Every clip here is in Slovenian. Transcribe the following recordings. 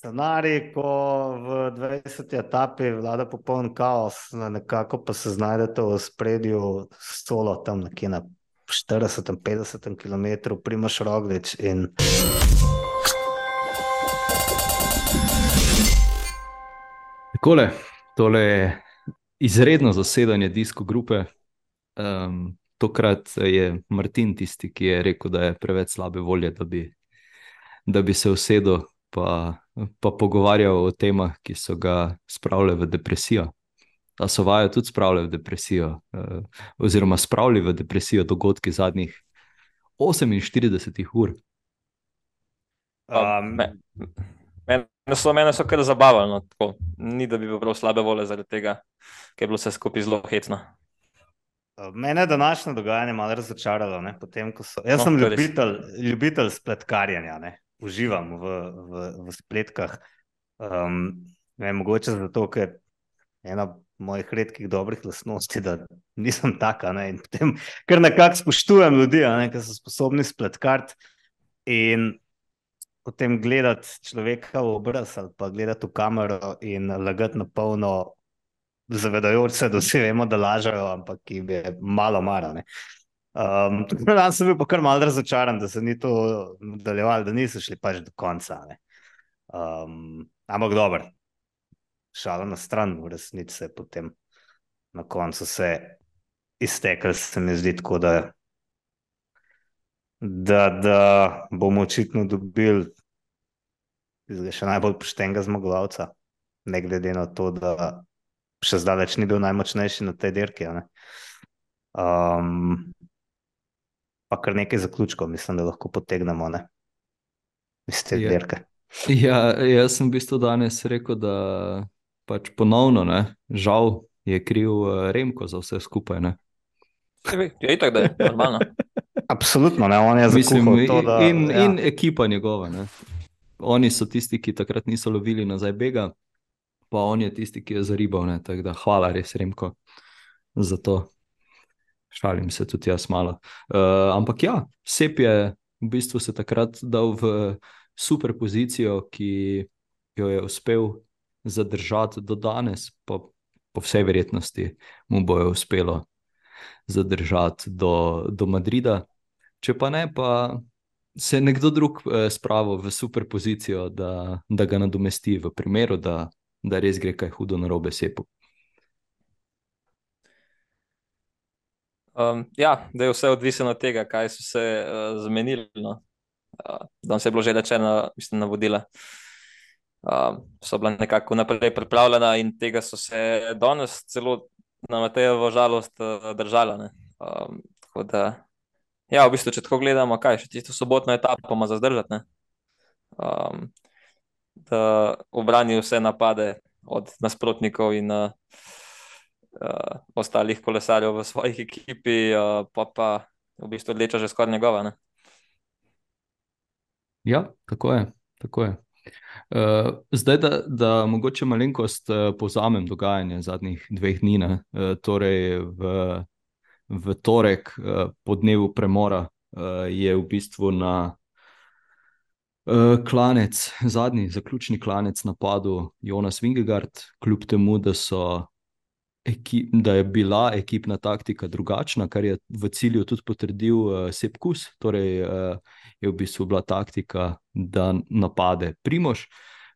scenarij, ko v 20. etapi vlada popoln kaos, nekako pa se znajdete v spredju solo tam nekje na 40-50 km, primaš roglič in. Takole, tole je izredno zasedanje disko grupe. Um, tokrat je Martin tisti, ki je rekel, da je preveč slabe volje, da bi, da bi se usedel pa, pa pogovarjal o temah, ki so ga spravile v depresijo. Da so vaje tudi spravile v depresijo, uh, oziroma spravili v depresijo dogodki zadnjih 48 ur. Um, Mene so, mene so kar zabavali, no, ni da bi bil prav slabe volje zaradi tega, ker je bilo vse skupaj zelo hecno. Mene je današnje dogajanje malo razočaralo. So... Jaz no, sem ljubitelj, ljubitelj spletkarjanja, ne? Uživam v, v, v spletkah. Um, ne, mogoče zato, ker je ena mojih redkih dobrih lastnosti, da nisem taka. Ne? In potem, ker nekako spoštujem ljudi, ki so sposobni spletkarti. In potem gledati človeka v obraz ali pa gledati v kamero in lagati na polno, zavedajoč se, da vsi vemo, da lažejo, ampak jim je malo marane. Um, Danes sem bil pa kar malce razočaran, da se ni to nadaljevalo, da niso šli pač do konca. Um, ampak dobro, šala na stran, v resnici se je potem na koncu se iztekel, se mi zdi tako, da, da, da bomo očitno dobili še najbolj poštenega zmagovalca, ne glede na to, da še zdaleč ni bil najmočnejši na tej dirki. Um, pa kar nekaj zaključkov, mislim, da lahko potegnemo ne? iz te ja. dirke. Ja, jaz sem v bistvu danes rekel, da pač ponovno, ne, žal je kriv uh, Remko za vse skupaj. Ne. Je tako, da je normalno. Absolutno, ne, on je Mislim, to, da, in, ja. in ekipa njegova. Ne. Oni so tisti, ki takrat niso lovili nazaj bega, pa on je tisti, ki je zaribal. Hvala res, Remko, za to. Šalim se tudi jaz malo. Uh, ampak ja, Sep je v bistvu se takrat dal v super pozicijo, ki jo je uspel zadržati do danes, pa po vsej verjetnosti mu bo uspelo zadržati do, do Madrida. Če pa ne, pa se je nekdo drug eh, spravil v super pozicijo, da, da ga nadomesti, v primeru, da, da res gre kaj hudo na robe Sepu. Um, ja, da je vse odvisno od tega, kaj so se uh, zmenili. No. Uh, Danes je bilo že rečeno, mislim, navodila. Uh, so bila nekako naprej pripravljena in tega so se danes celo na Matejevo žalost uh, držala. Um, tako da, ja, v bistvu, če tako gledamo, kaj še tisto sobotno etapo ima za zdržati. Um, da obrani vse napade od nasprotnikov in uh, uh, ostalih kolesarjev v svoji ekipi, uh, pa pa v bistvu odleča že skoraj njegova. Ne? Ja, tako je. Tako je. Uh, zdaj, da, da mogoče malenkost uh, povzamem dogajanje zadnjih dveh dni, uh, torej v, v torek, uh, po dnevu premora, uh, je v bistvu na uh, klanec, zadnji, zaključni klanec napadel Jonas Vingegard, kljub temu, da so ekip, da je bila ekipna taktika drugačna, kar je v cilju tudi potrdil uh, Sepkus. Torej, uh, je v bistvu bila taktika, da napade Primož,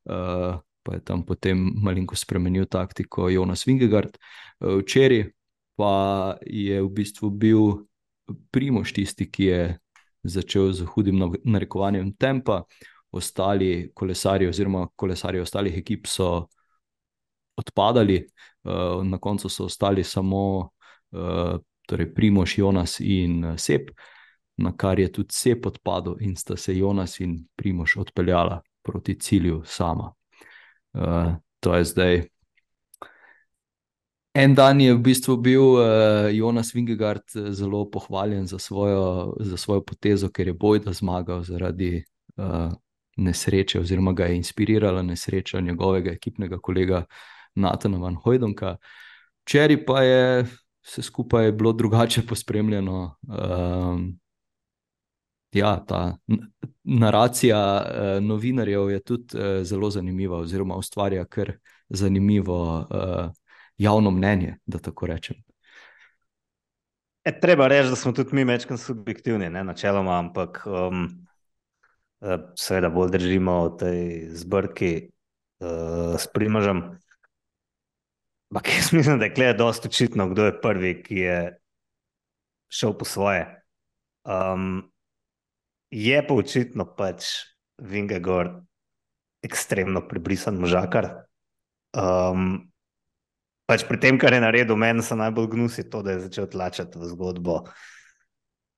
uh, pa je tam potem malenko spremenil taktiko Jonas Vingegard. Uh, včeraj pa je v bistvu bil Primož tisti, ki je začel z hudim narekovanjem tempa. Ostali kolesarji, oziroma kolesarji ostalih ekip, so odpadali, uh, na koncu so ostali samo uh, torej Primoš, Jonas in uh, Sep, na kar je tudi Sep odpadel in sta se Jonas in Primoš odpeljala proti cilju sama. Uh, to je zdaj. En dan je v bistvu bil uh, Jonas Vingegard zelo pohvaljen za svojo, za svojo potezo, ker je bojda zmagal zaradi uh, nesreče, oziroma ga je inspirirala nesreča njegovega ekipnega kolega uh, Natana Van Hojdonka. Včeraj pa je vse skupaj bilo drugače pospremljeno. Um, ja, ta naracija uh, novinarjev je tudi uh, zelo zanimiva, oziroma ustvarja kar zanimivo uh, javno mnenje, da tako rečem. E, treba reči, da smo tudi mi večkrat subjektivni, ne, načeloma, ampak um, seveda bolj držimo v tej zbrki uh, s primožem. Ampak jaz mislim, da je klej dosto očitno, kdo je prvi, ki je šel po svoje. Um, je pa očitno pač Vingegor ekstremno prebrisan možakar. Um, pač pri tem, kar je naredil, meni se najbolj gnusi to, da je začel tlačati v zgodbo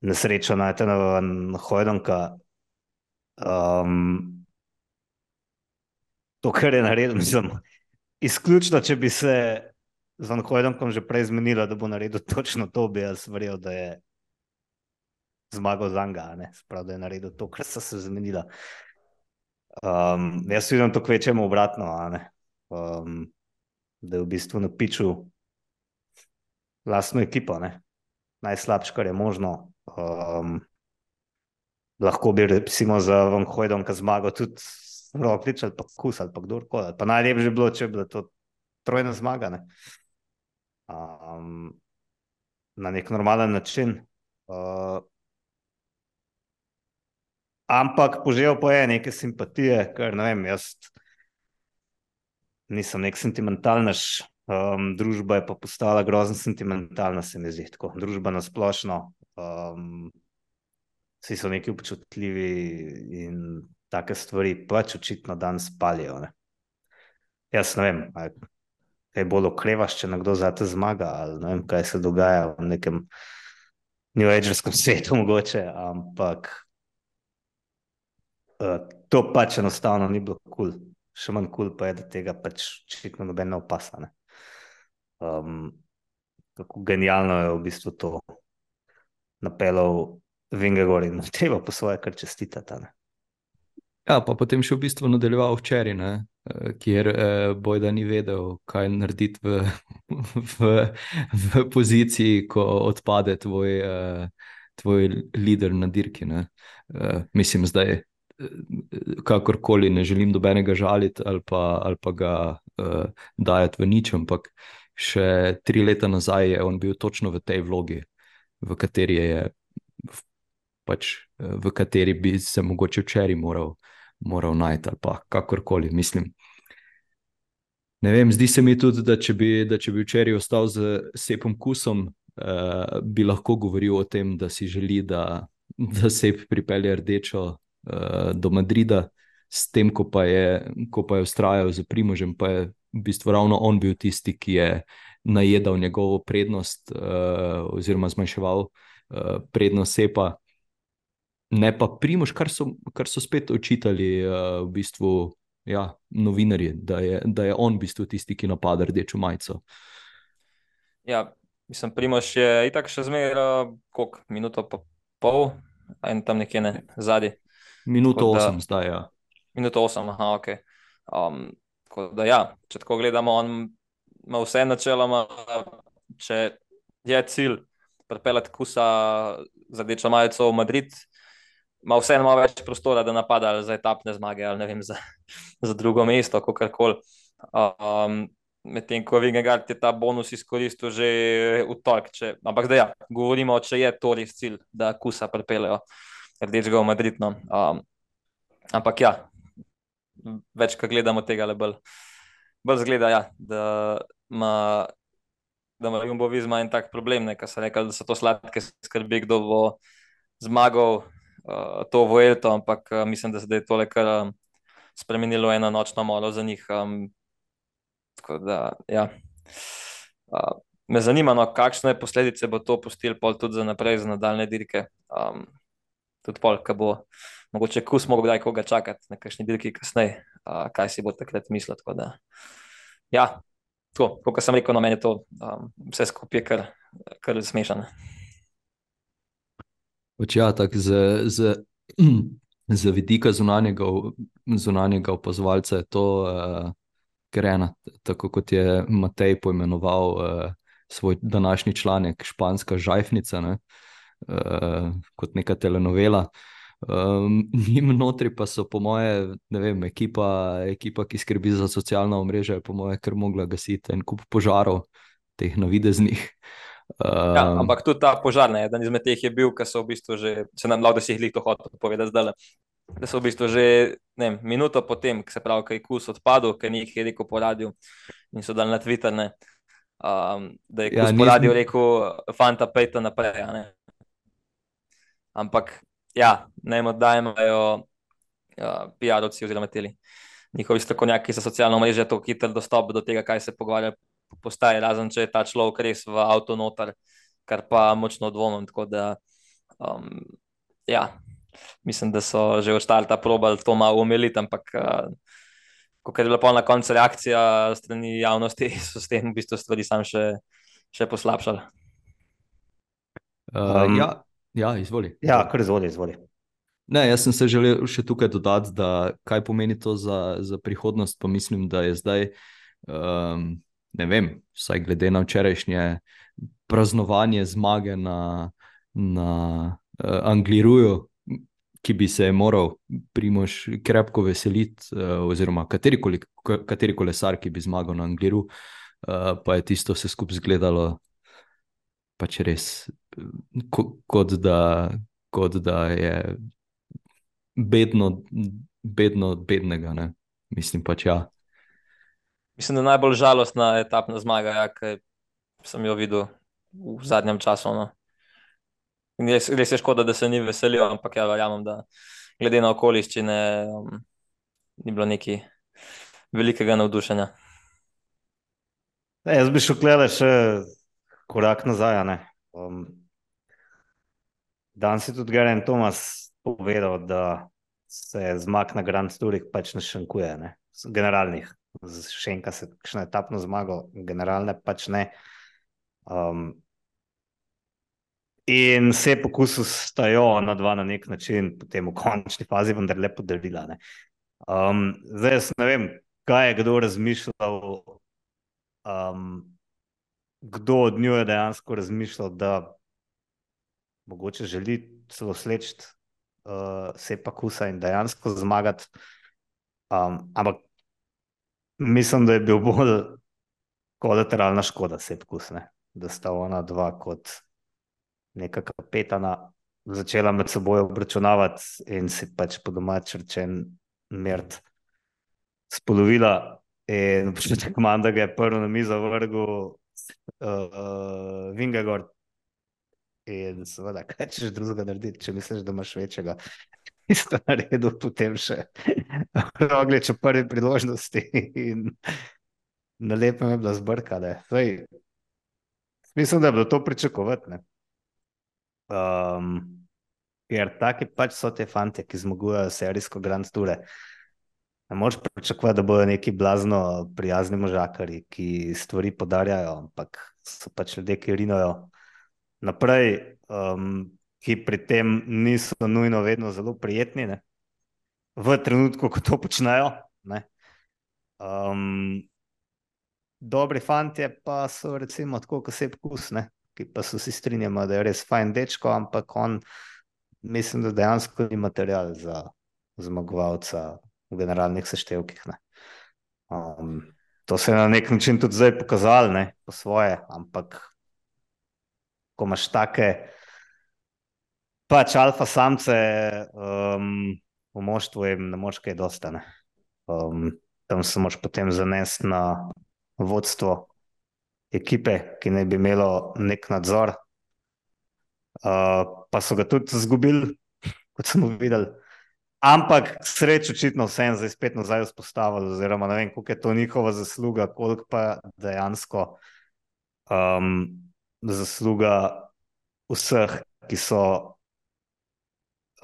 nesrečo najtenega Hojdonka. Um, to, kar je naredil, mislim, izključno, če bi se z Van Hojdonkom že prej zmenila, da bo naredil točno to, bi jaz verjel, da je zmagal za njega, da je naredil to, kar so se zmenila. Um, jaz vidim to kvečemo obratno, um, da je v bistvu napičil lastno ekipo, najslabše, kar je možno. Um, lahko bi, recimo, za Van Hojdom, ki zmaga tudi Roglič ali pa Kus ali pa kdorkoli. Pa najlepše bi bilo, če bi bilo to trojna zmaga. Ne? Um, na nek normalen način. Uh, ampak požel pa je neke simpatije, ker ne vem, jaz nisem nek sentimentalnež. Um, družba je pa postala grozno sentimentalna, se mi zdi tako. Družba na splošno, um, vsi so neki občutljivi in take stvari pač očitno danes palijo. Ne? Jaz ne vem, kaj bolj okrevaš, če nekdo za te zmaga, ali ne vem, kaj se dogaja v nekem New Agerskem svetu, mogoče, ampak uh, to pač enostavno ni bilo kul. Cool še manj kul, cool pa je, da tega pač očitno noben ne opasa. Ne? Um, kako genialno je v bistvu to napeljal Vingegor in treba po svoje kar čestitati. Ja, pa potem še v bistvu nadaljeval včeraj, eh, kjer eh, boj da ni vedel, kaj narediti v, v, v poziciji, ko odpade tvoj, eh, tvoj lider na dirki. Eh, mislim, zdaj kakorkoli ne želim dobenega žaliti ali pa, ali pa ga uh, dajati v nič, ampak še tri leta nazaj je on bil točno v tej vlogi, v kateri je. Pač, eh, v kateri bi se mogoče včeraj moral, moral najti, ali pa kakorkoli. Mislim. Ne vem, zdi se mi tudi, da če bi, da če bi včeraj ostal z sepom kusom, uh, bi lahko govoril o tem, da si želi, da, da sep pripelje rdečo uh, do Madrida, s tem, ko pa je, ko pa je ustrajal za Primožem, pa je v bistvu ravno on bil tisti, ki je najedal njegovo prednost uh, oziroma zmanjševal uh, prednost sepa. Ne pa Primož, kar so, kar so spet očitali uh, v bistvu ja, novinarji, da je, da je on v bistvu tisti, ki napada rdečo majico. Ja, mislim, Primož je itak še zmeraj, koliko minuto pa pol, in tam nekje ne, zadnji. Minuto 8, zdaj. Ja. Minuto 8, aha, ok. Um, da, ja, če tako gledamo, on ima vse načeloma, če je cilj pripeljati kusa za rdečo majico v Madrid. Ma vseeno ima več prostora, da napada za etapne zmage ali vem, za, za drugo mesto, kako koli. Um, Medtem ko Vingegard je ta bonus izkoristil že v torek. Ampak da ja, govorimo, če je to res cilj, da kusa pripeljejo rdečega v Madrid. No. Um, ampak ja, več, ko gledamo tega, le bolj, bolj zgleda, ja, da ima. Da ima Jumbo Visma en tak problem, ker so rekli, da so to sladke skrbi, kdo bo zmagal uh, to vojelto, ampak uh, mislim, da se je to le kar um, spremenilo eno nočno molo za njih. Um, da, ja. uh, me zanima, no, kakšne posledice bo to pustil pol tudi za naprej, za nadaljne dirke. Um, tudi pol, ki bo mogoče kus mogel kdaj koga čakati na kakšni dirki kasneje, kaj si bo takrat mislil. Tako da, ja, tako, kot sem rekel, na meni je to um, vse skupaj kar, kar smešano. Ja, tako z, z, z vidika zunanjega, zunanjega opazovalca je to uh, grena, tako kot je Matej poimenoval uh, svoj današnji članek, španska žajfnica. Ne? Uh, kot neka telenovela. Um, njim notri pa so, po moje, ne vem, ekipa, ekipa ki skrbi za socialno omrežje, po moje, ker mogla gasiti en kup požarov, teh navideznih. Um, ja, ampak tudi ta požar, ne, eden izmed teh je bil, ki so v bistvu že, se nam lahko, da si jih lahko hotel povedati zdaj. Da so v bistvu že ne, minuto potem, ko se pravi, kaj kus odpadel, ker ni jih rekel po radiju in so dal na Twitter, ne, um, da je ja, kus ja, po radiju rekel, fanta, pejte naprej. Ampak ja, ne da imajo uh, PR-ovci oziroma teli. Njihovi strokovnjaki za socialno mrežo je tako hiter dostop do tega, kaj se pogovarja, postaje, razen če je ta človek res v avtu noter, kar pa močno dvomim. Tako da, um, ja, mislim, da so že ostali ta probal to malo umiliti, ampak uh, ko je bila na koncu reakcija strani javnosti, so s tem v bistvu stvari sam še, še poslabšali. Uh, um, ja. Ja, izvoli. Ja, kar izvoli, izvoli. Ne, jaz sem se želel še tukaj dodati, da kaj pomeni to za, za prihodnost. Pa mislim, da je zdaj, um, ne vem, vsaj glede na včerajšnje praznovanje zmage na, na uh, Angliruju, ki bi se moral primož krepko veseliti, uh, oziroma katerikoli, kateri kolesar, ki bi zmagal na Angliru, uh, pa je tisto vse skupaj izgledalo pač res, kot da, kot da je bedno, bedno od bednega. Ne? Mislim pač ja. Mislim, da je najbolj žalostna etapna zmaga, ja, ki sem jo videl v zadnjem času. No. Res, res je škoda, da se ni veselil, ampak ja, verjamem, da glede na okoliščine um, ni bilo neki velikega navdušenja. E, jaz bi šel gledati še korak nazaj. Um, Danes je tudi Garen Thomas povedal, da se zmag na Grand Tourih pač ne šankuje, ne? generalnih. Še enkrat se kakšno etapno zmago, generalne pač ne. Um, in se je pokusil stajo na dva na nek način, potem v končni fazi, vendar lepo delila. Um, zdaj, jaz ne vem, kaj je kdo razmišljal. Um, kdo od njo je dejansko razmišljal, da mogoče želi celo sleči uh, se pa kusa in dejansko zmagati. Um, ampak mislim, da je bil bolj kolateralna škoda, se pkusne, da sta ona dva kot neka kapetana začela med seboj obračunavati in si pač po domač rečen mert spolovila. In če če komanda ga je prvo na mizo vrgel, uh, Vingegor. In seveda, kaj češ drugega narediti, če misliš, da imaš večjega. Isto naredil, potem še roglič v prvi priložnosti in na lepem je bila zbrkane. Mislim, da je bilo to pričakovati. Um, ker taki pač so te fante, ki zmagujejo serijsko Grand Tour. Ne moreš pričakovati, da bodo neki blazno prijazni možakari, ki stvari podarjajo, ampak so pač ljudje, ki rinajo naprej, um, ki pri tem niso nujno vedno zelo prijetni. Ne? V trenutku, ko to počnejo. Um, dobri fanti pa so, recimo, tako, kot se pkusne, ki pa so si strinjali, da je res fajn dečko, ampak on, mislim, da dejansko ni material za zmagovalca v generalnih seštevkih. Um, to se je na nek način tudi zdaj pokazalo, ne po svoje, ampak ko imaš take, pač alfa samce um, v moštvu, jim ne moš kaj dostane. Um, tam se moš potem zanesti na vodstvo ekipe, ki naj bi imelo nek nadzor. Uh, pa so ga tudi izgubili, kot smo videli. Ampak srečo očitno vse en zdaj spet nazaj vzpostavili, oziroma ne vem, koliko je to njihova zasluga, koliko pa dejansko um, zasluga vseh, ki so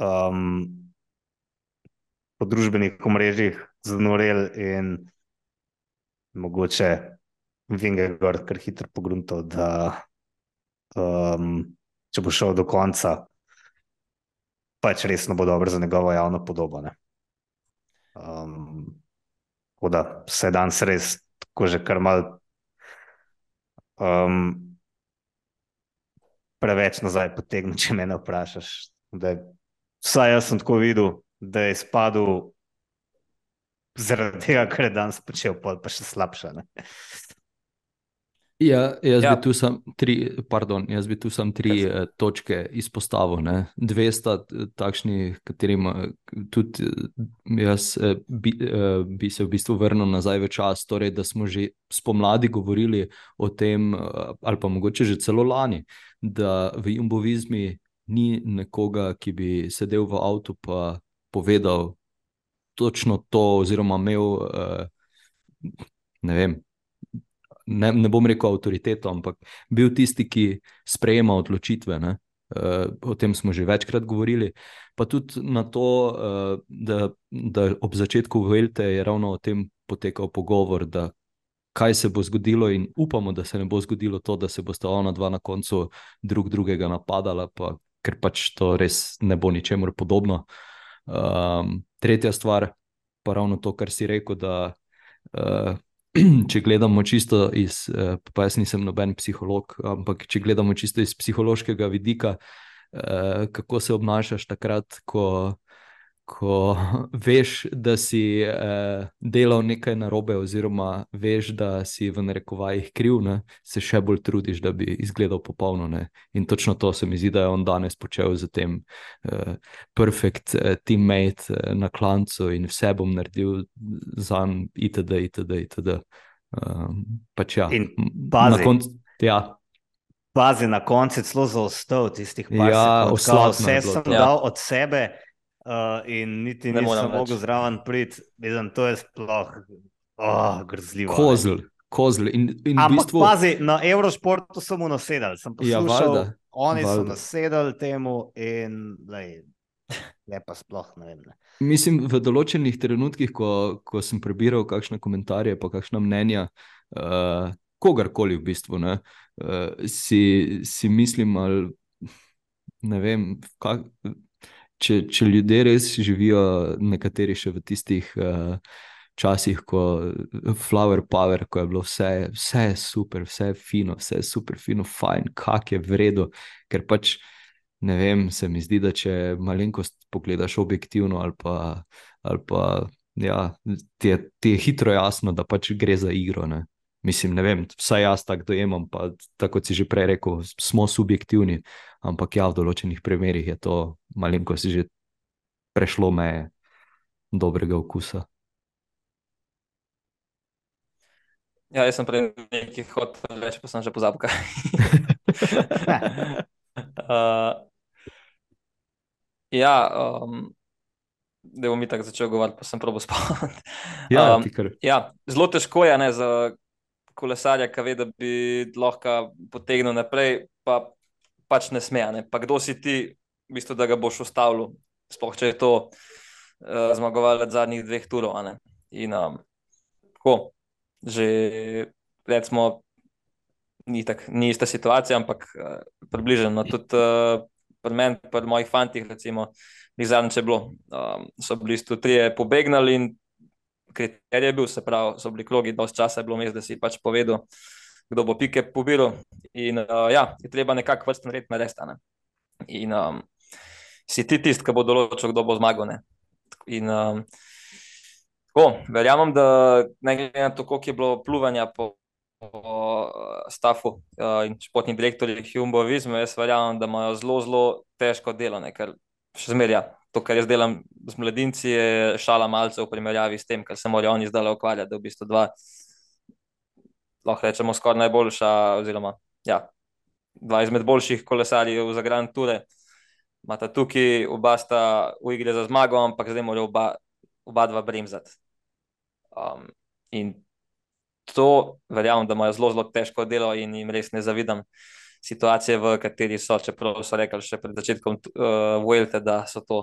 um, po družbenih omrežjih znoreli in mogoče Vingegor kar hitro pogrunto, da um, če bo šel do konca, pač resno bo dobro za njegovo javno podobo. Um, da se danes res tako že kar mal um, preveč nazaj potegne, če me ne vprašaš. Da je Vsaj jaz sem tako videl, da je spadal zaradi tega, ker je danes počel, pa še slabše. Ne? Ja, jaz, ja. Bi tu sam tri, pardon, jaz bi tu sam tri uh, točke izpostavil. Ne. Dve sta eh, takšni, katerim tudi eh, jaz uh, bi, uh, bi se v bistvu vrnil nazaj v čas. Torej, da smo že spomladi govorili o tem, uh, ali pa mogoče že celo lani, da v imbovizmi ni nekoga, ki bi sedel v avtu in povedal točno to, oziroma imel. Uh, ne vem, ne, ne bom rekel avtoriteto, ampak bil tisti, ki sprejema odločitve. Ne? Uh, o tem smo že večkrat govorili. Pa tudi na to, uh, da, da ob začetku Velte je ravno o tem potekal pogovor, kaj se bo zgodilo, in upamo, da se ne bo zgodilo to, da se bosta ona dva na koncu drug drugega napadala, pa, ker pač to res ne bo ničemur podobno. Um, tretja stvar, pa ravno to, kar si rekel, da uh, če gledamo čisto iz, eh, pa jaz nisem noben psiholog, ampak če gledamo čisto iz psihološkega vidika, eh, kako se obnašaš takrat, ko ko veš, da si eh, delal nekaj narobe, oziroma veš, da si v narekovajih kriv, ne, se še bolj trudiš, da bi izgledal popolno. Ne. In točno to se mi zdi, da je on danes počel z tem eh, perfect eh, teammate eh, na klancu in vse bom naredil za njim, itd. itd., itd. Um, pač ja. In pazi, na koncu. Ja. Pazi, na koncu je celo zaostal tistih par ja, sekund. Vse sem ja. dal od sebe, uh, in niti ne nisem mogel zraven priti, to je sploh oh, grozljivo. Kozel, kozel. In, in Ampak, bistvu... pazi, na Eurošportu so mu nasedali, sem ja, poslušal, ja, oni valda. so nasedali temu in lej, lepa sploh ne vem. Ne. Mislim, v določenih trenutkih, ko, ko sem prebiral kakšne komentarje, pa kakšna mnenja, uh, kogarkoli v bistvu, ne, uh, si, si mislim, ali ne vem, kak, če, če ljudje res živijo, nekateri še v tistih uh, časih, ko je flower power, ko je bilo vse, vse super, vse fino, vse super fino, fajn, kak je vredno. Ker pač ne vem, se mi zdi, da če malenkost pogledaš objektivno ali pa. Ali pa Ja, ti, je, ti je hitro jasno, da pač gre za igro. Ne? Mislim, ne vem, vsaj jaz tako dojemam. Pa, tako kot si že prej rekel, smo subjektivni, ampak ja, v določenih primerih je to malenkost že prešlo meje dobrega okusa. Ja, jaz sem prej nekaj hotel reči, pa sem že pozabil. uh, ja, um, da bom mi tako začel govoriti, pa sem prav spomnil. Ja, um, ja, zelo težko je ne, za kolesarja, ki ve, da bi lahko potegnil naprej, pa pač ne sme. Ne. Pa kdo si ti, v bistvu, da ga boš ustavil, sploh če je to uh, zmagovalec zadnjih dveh turov. In um, tako, že recimo, ni, tak, ni ista situacija, ampak uh, približno. Tudi uh, pri meni, pri mojih fantih, recimo, zadnjič bilo. Um, so bili tu trije pobegnali in kriterij je bil, se pravi, so bili krogi, dosti časa je bilo mes, da si pač povedal, kdo bo pike pobiral. In uh, ja, je treba nekako vrsten red narediti. Ne? In um, si ti tisti, ki bo določil, kdo bo zmagal. Ne? In um, tako, verjamem, da ne glede na to, koliko je bilo pluvanja po. Stafu uh, in športni direktorji Humbo Vizmo, jaz verjamem, da imajo zelo, zelo težko delo, ne? ker še zmerja to, kar jaz delam z mladinci, je šala malce v primerjavi s tem, kar se morajo oni zdaj ukvarjati. Da v bistvu dva, lahko rečemo, skoraj najboljša, oziroma ja, dva izmed boljših kolesarjev za Grand Tour. Mata tukaj, oba sta v igri za zmago, ampak zdaj morajo oba, oba dva bremzati. Um, in to verjamem, da imajo zelo, zelo težko delo in jim res ne zavidam situacije, v kateri so, čeprav so rekli še pred začetkom uh, Vuelte, da so to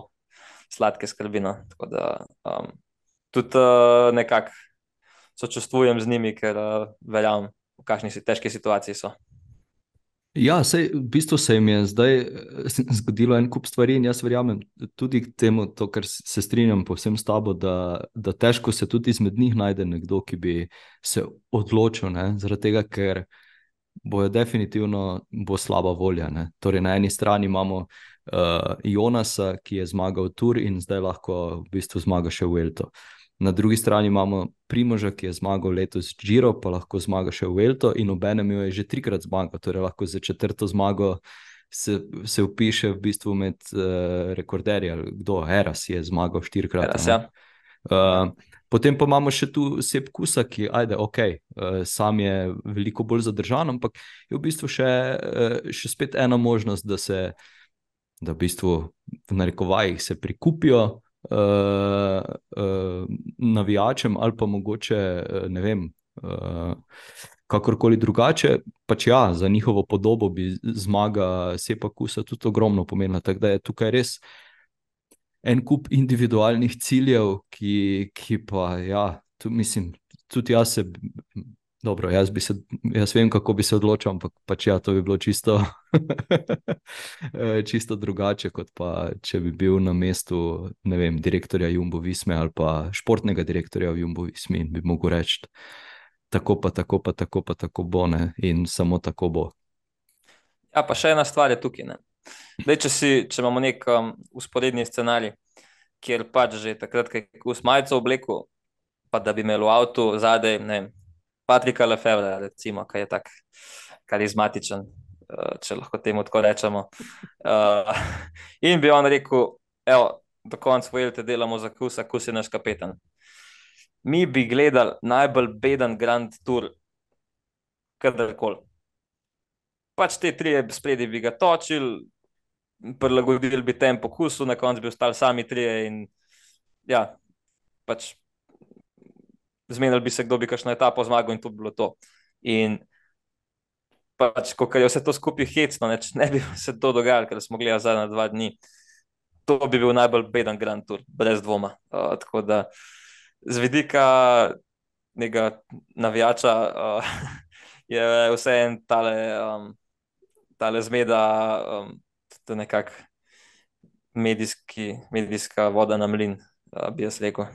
sladke skrbi. No. Tako da um, tudi uh, nekako sočustvujem z njimi, ker uh, verjamem, v kakšni si težki situaciji so. Ja, sej, v bistvu se jim je zdaj zgodilo en kup stvari, in jaz verjamem tudi temu, to, kar se strinjam povsem s tabo, da, da težko se tudi izmed njih najde nekdo, ki bi se odločil. Ne? Zaradi tega, ker bojo definitivno bo slaba volja. Torej, na eni strani imamo uh, Jonasa, ki je zmagal Tur in zdaj lahko v bistvu zmaga še v Elto. Na drugi strani imamo Primoža, ki je zmagal letos Giro, pa lahko zmaga še v Elto in obenem jo je že trikrat zmagal, torej lahko za četrto zmago se, se upiše v bistvu med uh, rekorderji, kdo Eras je zmagal štirikrat. Eras, ja. uh, Potem pa imamo še tu Sep Kusa, ki ajde, okay, uh, sam je veliko bolj zadržan, ampak je v bistvu še, uh, še spet ena možnost, da se da v, bistvu v narekovajih se prikupijo uh, uh, navijačem ali pa mogoče uh, ne vem. Uh, Kakorkoli drugače, pač ja, za njihovo podobo bi zmaga Sepa Kusa tudi ogromno pomenila. Tako da je tukaj res en kup individualnih ciljev, ki, ki pa, ja, tu, mislim, tudi jaz se. Dobro, jaz, se, jaz vem, kako bi se odločil, ampak pač ja, to bi bilo čisto, čisto drugače, kot pa če bi bil na mestu vem, direktorja Jumbo Visme ali pa športnega direktorja Jumbo Visme in bi mogel reči, tako pa tako, pa tako pa tako bo ne? in samo tako bo. Ja, pa še ena stvar je tukaj. Dej, če, si, če imamo nek um, usporedni scenarij, kjer pač že takrat, ko je kus majico oblekel, pa da bi imel v avtu zadaj, ne vem, Patrika Lefebvre, recimo, ki je tak karizmatičen, uh, če lahko temu tako rečemo. Uh, in bi on rekel, evo, do konca vojete delamo za kus, a kus je naš kapetan. Mi bi gledali najbolj beden Grand Tour, kadarkoli pač te tri spredi bi ga točili, prilagodili bi tempo kusu, na koncu bi ostali sami tri. In, ja, pač zmenili bi se, kdo bi kakšno etapo zmagal, in to bi bilo to. In pač, ko je vse to skupaj hecno, ne, ne bi se to dogajalo, ker smo gledali zadnja dva dni. To bi bil najbolj beden Grand Tour, brez dvoma. Uh, tako da z vidika nekega navijača uh, je vse en tale. Um, ta le zmeda, um, to je nekako medijski, medijska voda na mlin, uh, bi jaz rekel.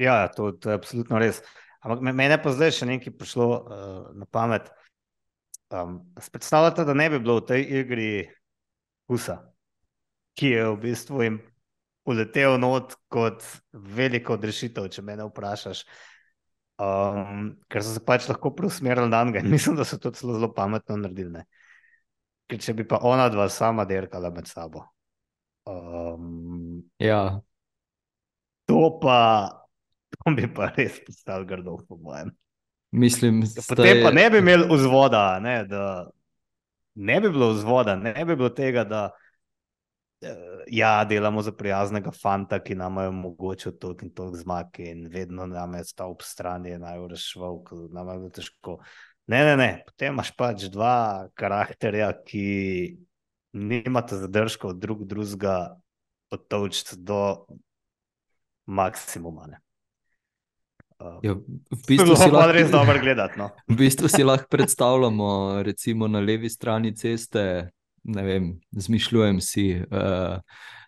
Ja, to, to je absolutno res. Ampak meni pa zdaj še nekaj prišlo uh, na pamet. Um, Predstavljate, da ne bi bilo v tej igri Husa, ki je v bistvu jim uletel not kot veliko odrešitev, če me vprašaš. Um, ker so se pač lahko preusmerili na njega in mislim, da so to zelo, zelo pametno naredili. Ker če bi pa ona dva sama derkala med sabo. Um, ja. To pa, to bi pa res postal grdo, po mojem. Mislim, da potem pa ne bi imeli vzvoda, ne, da ne bi bilo vzvoda, ne bi bilo tega, da ja, delamo za prijaznega fanta, ki nam je omogočil to in to zmag, in vedno nam je stal ob strani, je naj urešval, ker nam je bilo težko. Ne, ne, ne, potem imaš pač dva karakterja, ki nimata zadržkov drug drugega odtočiti do maksimuma. Ne. Ja, v bistvu si lahko res dobro gledati. No. V bistvu si lahko predstavljamo, recimo na levi strani ceste, ne vem, zmišljujem si. Uh,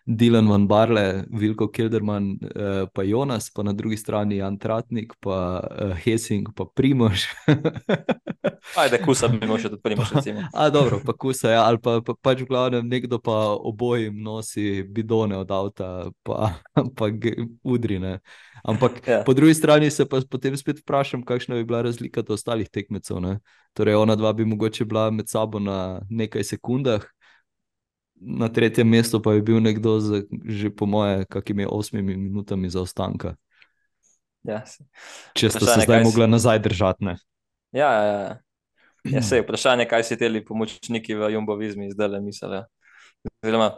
Dilan van Barle, Vilko Kilderman, uh, pa Jonas, pa na drugi strani Jan Tratnik, pa uh, Hesing, pa Primož. Ajde, kusa bi imel še tudi Primož. A, dobro, pa kusa, ja, ali pa, pa pač v glavnem nekdo pa obojim nosi bidone od avta, pa, pa udrine. Ampak ja. po drugi strani se pa potem spet vprašam, kakšna bi bila razlika do ostalih tekmecev. Ne? Torej, ona dva bi mogoče bila med sabo na nekaj sekundah, na tretjem mestu pa je bil nekdo z, že po moje, kakimi osmimi minutami zaostanka. Ja, Če ste se zdaj mogli nazaj držati. Ne? Ja, ja, ja. ja se je vprašanje, kaj si teli pomočniki v Jumbovizmi zdaj le mislijo. Oziroma,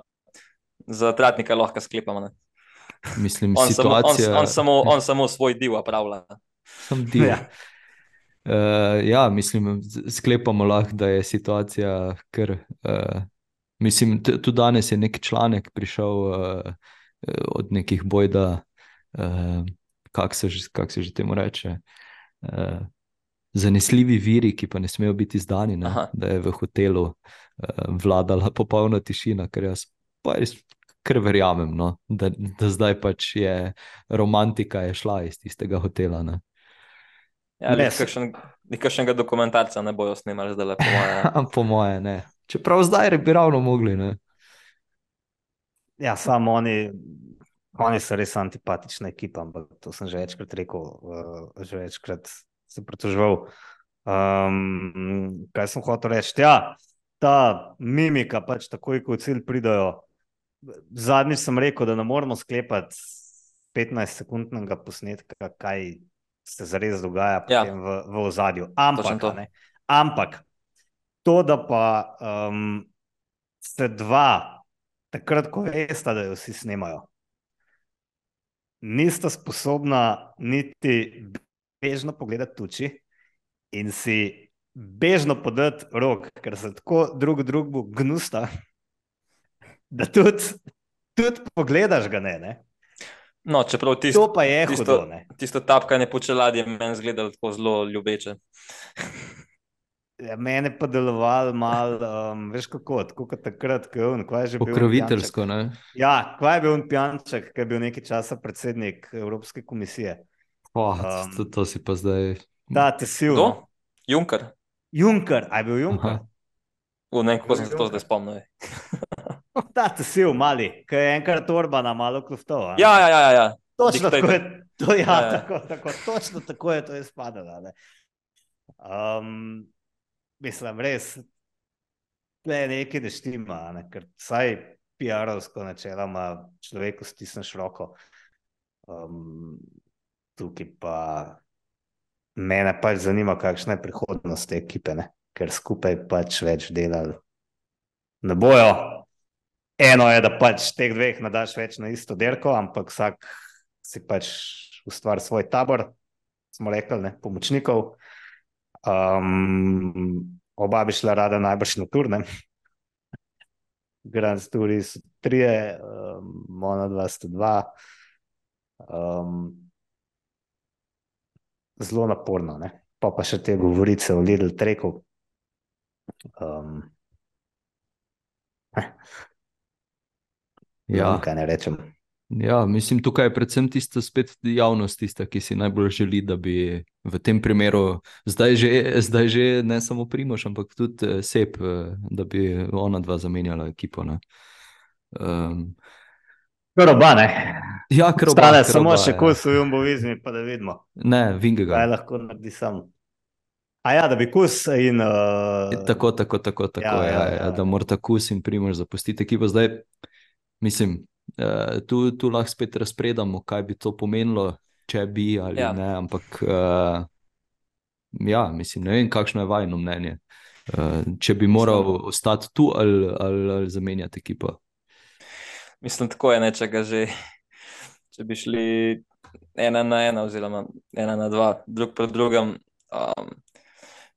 za tratnika lahko sklepamo. Ne? Mislim, on, situacija... samo, on, on, samo, on samo svoj div upravlja. Sam div. Ja. Uh, ja, mislim, sklepamo lahko, da je situacija kar uh, Mislim, tudi danes je neki članek prišel uh, od nekih bojda, uh, kako se, kak se že temu reče. Uh, zanesljivi viri, ki pa ne smejo biti zdani, ne, da je v hotelu uh, vladala popolna tišina, ker jaz pa res kar verjamem, no, da, da zdaj pač je romantika je šla iz tistega hotela. Ne. Ja, Nekakšnega dokumentarca ne bojo snimali, zdaj le po moje. po moje, ne. Čeprav zdaj bi ravno mogli. Ne? Ja, samo oni, oni so res antipatična ekipa, ampak to sem že večkrat rekel, uh, že večkrat se pritoževal. Um, kaj sem hotel reči? Ja, ta mimika, pač takoj, ko v cilj pridajo. Zadnjič sem rekel, da ne moramo sklepati 15-sekundnega posnetka, kaj se zares dogaja ja. v, v ozadju. Ampak, to. ampak to, da pa um, se dva takrat, ko veste, da jo vsi snemajo. Nista sposobna niti bežno pogledati tuči in si bežno podati rok, ker se tako drug drugemu gnusta, da tudi, tudi pogledaš ga ne. ne? No, čeprav tisto, to pa je tisto, hudo. Tisto tapkanje po čeladi je meni zgledalo tako zelo ljubeče. Ja, mene pa delovalo malo, um, veš kako, tako kot takrat, ko je on, kaj je že bilo. Pokroviteljsko, ne? Ja, kaj je bil on pijanček, ki je bil nekaj časa predsednik Evropske komisije. Oh, um, to, to si pa zdaj. Da, te si v. Junker. Junker, aj bil Junker. V ne, kako sem se to zdaj spomnil. da, te si v mali, ki je enkrat torba na malo kluftov. Ja, ja, ja, ja. Točno tako je, to, ja, ja, ja. Tako, tako, točno tako je to izpadalo. Um, mislim, res je nekaj, da štima, ne? ker vsaj PR-ovsko načeloma človeku stisneš roko. Um, tukaj pa mene pač zanima, kakšna je prihodnost te ekipe, ne? ker skupaj pač več delali. Ne bojo. Eno je, da pač teh dveh nadaš več na isto derko, ampak vsak si pač ustvari svoj tabor, smo rekli, ne, pomočnikov. Um, oba bi šla rada najbrž na turne. Grand Tours 3, um, Mona 202. Um, zelo naporno, ne? pa pa še te govorice o Lidl Treku. Um, ja, kaj ne rečem. Ja, mislim, tukaj je predvsem tista spet javnost, tista, ki si najbolj želi, da bi v tem primeru, zdaj že, zdaj že ne samo Primoš, ampak tudi uh, Sep, uh, da bi ona dva zamenjala ekipo. Um, Kroba, ne. Ja, kroba. Stane samo še ja. ko so v Jumbovizmi, pa da vidimo. Ne, Vingega. Kaj lahko naredi sam. A ja, da bi kus in... Uh... Tako, tako, tako, tako, ja, ja, ja, ja, ja. da mora kus in Primoš zapustiti ekipo. Zdaj, mislim, uh, tu, tu lahko spet razpredamo, kaj bi to pomenilo, če bi ali ja. ne. Ampak, uh, ja, mislim, ne vem, kakšno je vajno mnenje. Uh, če bi moral mislim, ostati tu ali, ali, ali zamenjati ekipo. Mislim, tako je, ne, če, že, če bi šli ena na ena, oziroma ena na dva, drug proti drugem. Um,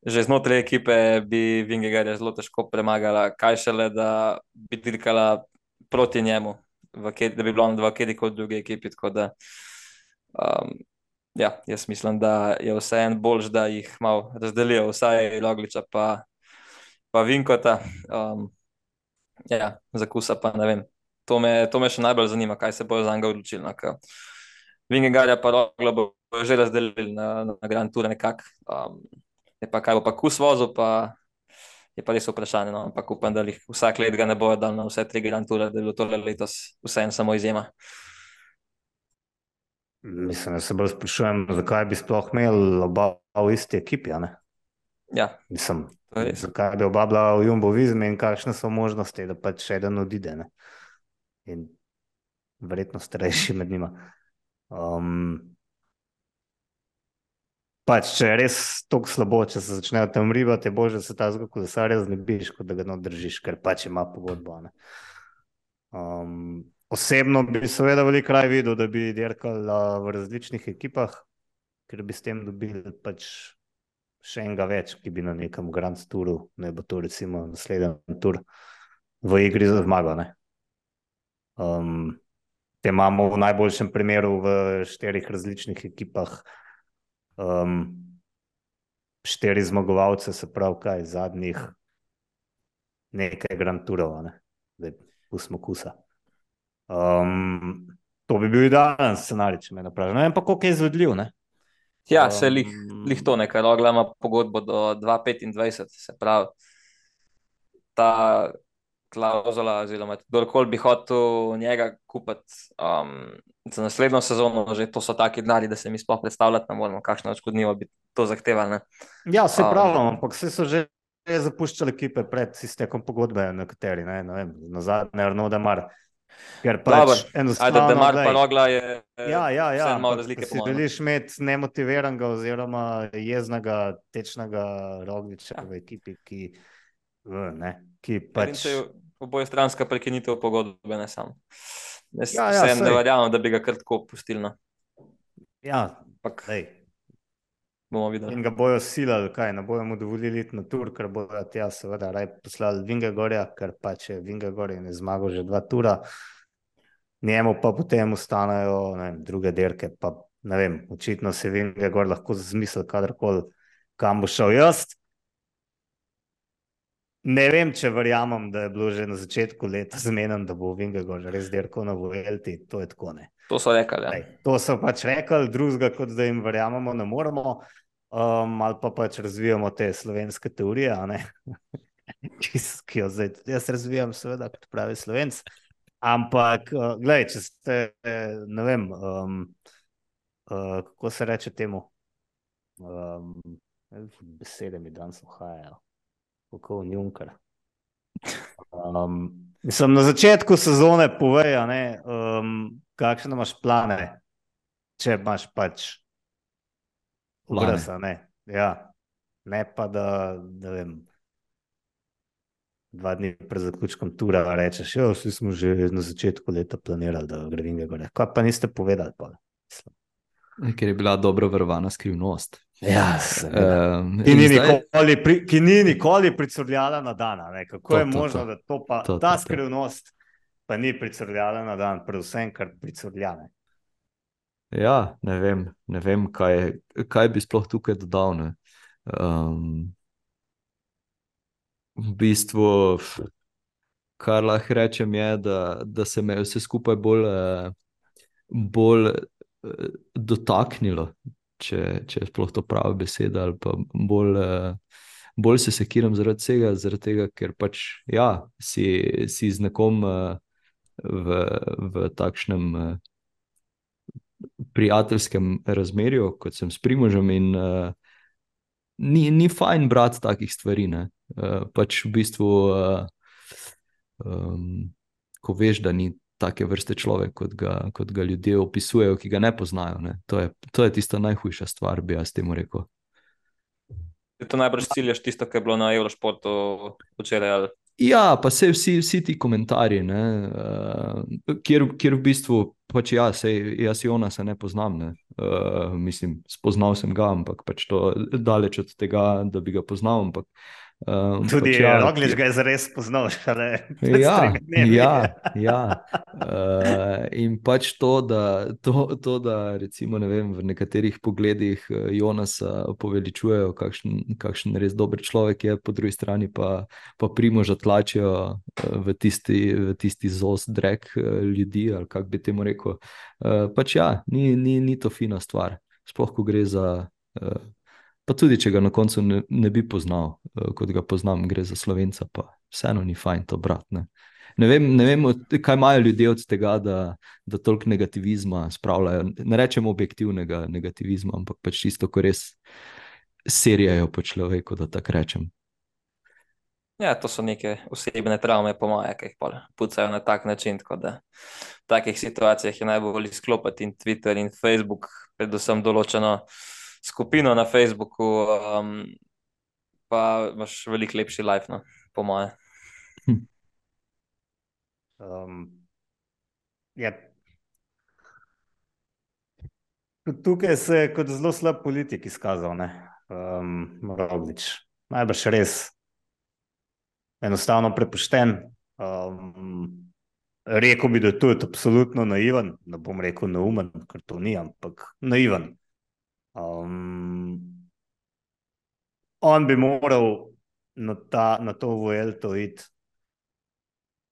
že znotraj ekipe bi Vingegarja zelo težko premagala, kaj šele, da bi dirkala proti njemu kjer, da bi bilo na kjer koli druge ekipi. Da, um, ja, jaz mislim, da je vse en boljš, da jih malo razdelijo, vsaj Rogliča pa, pa Vinkota. Um, ja, za kusa pa ne vem. To me, to me še najbolj zanima, kaj se bojo za njega odločili. No, Vingegarja pa Rogla bo že razdelili na, na Grand Tour nekako. Um, pa kaj bo pa kus vozil, pa je pa res vprašanje. No? Ampak upam, da jih vsak let ga ne bo dal na vse tri granture, da je bilo to letos vseeno samo izjema. Mislim, da se bolj sprašujem, zakaj bi sploh imel oba v isti ekipi. Ja, Mislim, zakaj bi oba bila v Jumbo vizmi in kakšne so možnosti, da pač še eden odide. Ne? In verjetno starejši med njima. Um, pač, če je res tako slabo, če se začnejo tam ribati, je bolje, da se ta zgolj kolesarja znebiš, kot da ga držiš, ker pač ima pogodbo. Um, osebno bi seveda veliko kraj videl, da bi dirkal v različnih ekipah, ker bi s tem dobili pač še enega več, ki bi na nekem Grand Touru, ne bo to recimo naslednji tur v igri za zmago. Um, te imamo v najboljšem primeru v štirih različnih ekipah um, štiri zmagovalce, se pravi, kaj zadnjih nekaj Grand Tourov, ne? zdaj pustimo kusa. Um, to bi bil idealen scenarij, če me napravi. Ne vem pa, koliko je izvedljiv. Ne? Ja, se um, lih, lih to nekaj, rogla ima pogodbo do 2025, se pravi. Ta klauzula, oziroma kdorkoli bi hotel njega kupiti um, za naslednjo sezono, že to so taki denari, da se mi sploh predstavljati ne moremo, kakšno odškodnino bi to zahtevali. Ne? Ja, se um, pravi, ampak vse so že. Je zapuščal ekipe pred iztekom pogodbe, nekateri, ne, ne vem, na zadnje, Arno, da mar. Ker pač enostavno. Ajde, da mar pa rogla je. Ja, ja, ja. Malo razlike. Če želiš imeti nemotiviranega oziroma jeznega, tečnega rogliča ja. v ekipi, ki, ne, ki pač. Oboje stranska prekinitev pogodbe, ne samo. Jaz ja, ja, ne verjamem, da bi ga kar tako pustili. No. Ja, ampak. In ga bojo silali, kaj ne bojo mu dovolili iti na tur, ker bojo tja, seveda, raj poslali Vingegorja, ker pa če Vingegorje ne zmaga že dva tura, njemu pa potem ustanejo vem, druge derke. Pa, ne vem, očitno se Vingegor lahko zmisli, kadarkoli, kam bo šel jaz. Ne vem, če verjamem, da je bilo že na začetku leta zmeden, da bo Vingegor res derko na Vuelti. To je tako ne. To so rekli. Ja. To so pač rekli, drugega, kot da jim verjamemo, ne moremo. Um, ali pa pač razvijamo te slovenske teorije, ki, ki jo zdaj jaz razvijam, seveda, kot pravi slovenc. Ampak, uh, gledaj, če ste, ne vem, um, uh, kako se reče temu, um, besede mi danes uhajajo kako Junker. Um, mislim, na začetku sezone povejo, um, kakšne imaš plane, če imaš pač vrsa. Ne. Ja. ne pa da, da vem. Dva dni pred zaključkom tura rečeš, da smo že na začetku leta planirali, da gre Vinge gore. Kaj pa niste povedali? Pa? Ker je bila dobro vrvana skrivnost. Ja, um, ki, ni zdaj... nikoli, pri, ki ni nikoli pricrljala na dan. Kako to, je to, možno, to, da to pa, to, ta to, skrivnost pa ni pricrljala na dan, predvsem kar pricrljane? Ja, ne vem, ne vem kaj, kaj bi sploh tukaj dodal. Um, v bistvu, kar lahko rečem, je, da, da se me je vse skupaj bolj, bolj eh, dotaknilo če, če je sploh to prava beseda, ali pa bolj, uh, bolj se sekiram zaradi tega, zaradi tega ker pač ja, si, si z nekom uh, v, v takšnem uh, prijateljskem razmerju, kot sem s primožem. In, uh, ni, ni fajn brati takih stvari. Uh, pač v bistvu. Uh, um, Ko veš, da ni take vrste človek, kot ga, kot ga ljudje opisujejo, ki ga ne poznajo. Ne? To, je, to je tista najhujša stvar, bi jaz temu rekel. Je to najbrž ciljaš tisto, kar je bilo na Eurošportu včeraj? Ali? Ja, pa se vsi, vsi ti komentarji, uh, kjer, kjer v bistvu, pač ja, sej, jaz Jona se ne poznam, ne? Uh, mislim, spoznal sem ga, ampak pač to daleč od tega, da bi ga poznal. Ampak, Um, Tudi ja, Roglič ga je zares poznal, šele ja, ja, ja. Uh, in pač to, da, to, to, da recimo, ne vem, v nekaterih pogledih eh, Jonasa poveličujejo, kakšen, kakšen res dober človek je, po drugi strani pa, pa primoža tlačijo eh, v tisti, v tisti zos drek ljudi, ali kako bi temu rekel. Uh, pač ja, ni, ni, ni to fina stvar, sploh ko gre za. Uh, Pa tudi, če ga na koncu ne, ne bi poznal, uh, kot ga poznam, gre za slovenca, pa vseeno ni fajn to brati. Ne. Vem, ne vem, kaj imajo ljudje od tega, da, da toliko negativizma spravljajo. Ne rečem objektivnega negativizma, ampak pač čisto, ko res serijajo po človeku, da tako rečem. Ja, to so neke osebne travme, po mojem, ki jih pucajo na tak način. Da v takih situacijah je najbolj izklopiti in Twitter in Facebook, predvsem določeno skupino na Facebooku, um, pa imaš veliko lepši life, no, po moje. Um, ja. Tukaj se je kot zelo slab politik izkazal, um, Roglič. Najbrž res enostavno prepušten. Um, rekel bi, da je to absolutno naiven, ne bom rekel neumen, ker to ni, ampak naiven. Um, on bi moral na, ta, na to Vuelto iti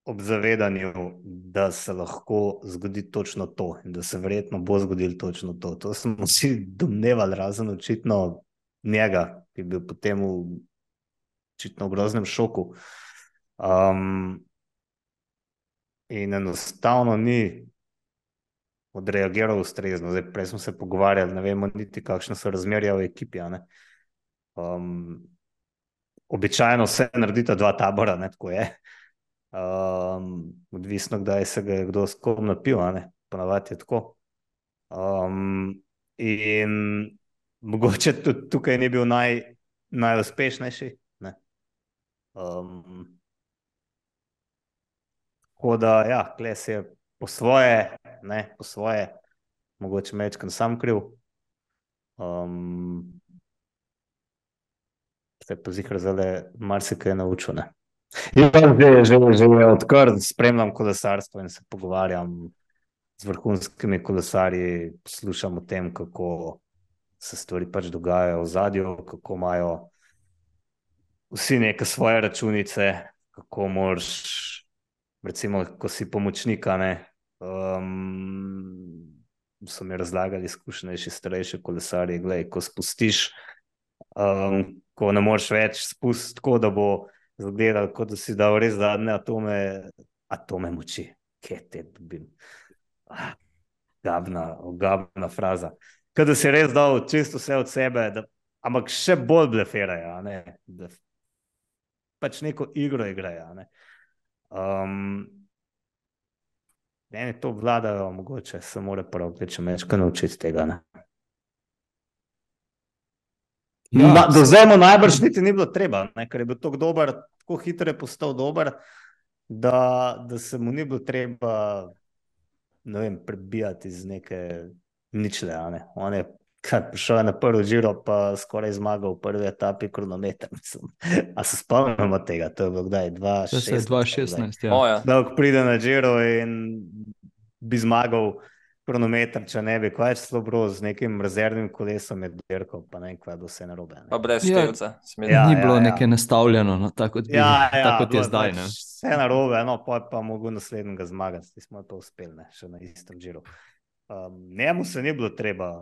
ob zavedanju, da se lahko zgodi točno to in da se verjetno bo zgodilo točno to. To smo vsi domnevali, razen očitno njega, ki je bil potem v očitno groznem šoku. Um, in enostavno ni odreagiral ustrezno. Zdaj, prej smo se pogovarjali, ne vemo niti, kakšne so razmerja v ekipi. Um, običajno se naredita dva tabora, ne tako je. Um, odvisno, kdaj se ga je kdo skom napil, ponavadi je tako. Um, in mogoče tudi tukaj ni bil naj, najuspešnejši. Um, tako da, ja, kles je po svoje, ne, po svoje, mogoče mečkam sam kriv. Um, se pa zihar zale marsikaj naučil, ne. Ja, že, že, že odkar spremljam kolesarstvo in se pogovarjam z vrhunskimi kolesarji, poslušam o tem, kako se stvari pač dogajajo v zadju, kako imajo vsi neke svoje računice, kako moraš, recimo, ko si pomočnika, ne, um, so mi razlagali izkušnejši, starejši kolesarji, gledaj, ko spustiš, um, ko ne moreš več spustiti tako, da bo izgledal, kot da si dal res zadnje atome, atome moči, kje te dobim. Ah, gabna, gabna fraza. Kaj da si res dal čisto vse od sebe, da, ampak še bolj bleferajo, ne? da pač neko igro igrajo. Ne? Um, Eni to vladajo, mogoče se mora prav, če me nekaj naučiti tega. Ne? Ja, Na, do zdaj mu najbrž niti ni bilo treba, ne? ker je bil tako dober, tako hitro je postal dober, da, da se mu ni bilo treba ne vem, prebijati iz neke ničle. Ne? On je prišel je na prvi žiro, pa skoraj zmagal v prvi etapi kronometra. A se spomnimo tega, to je bilo kdaj 2016. Ja. Ja. Da, ko pride na žiro in bi zmagal kronometer, če ne bi, kaj je bilo z nekim rezervnim kolesom, je dirkal, pa ne vem, kaj bo vse narobe. Pa brez števca. Ja, ja, ni bilo ja, ja. nekaj nastavljeno, no, tako, bi, ja, ja, tako je zdaj. Ne? Pač vse narobe, no, pa je pa mogo naslednjega zmagati, smo to uspeli, ne, še na istem žiru. Um, njemu se ni bilo treba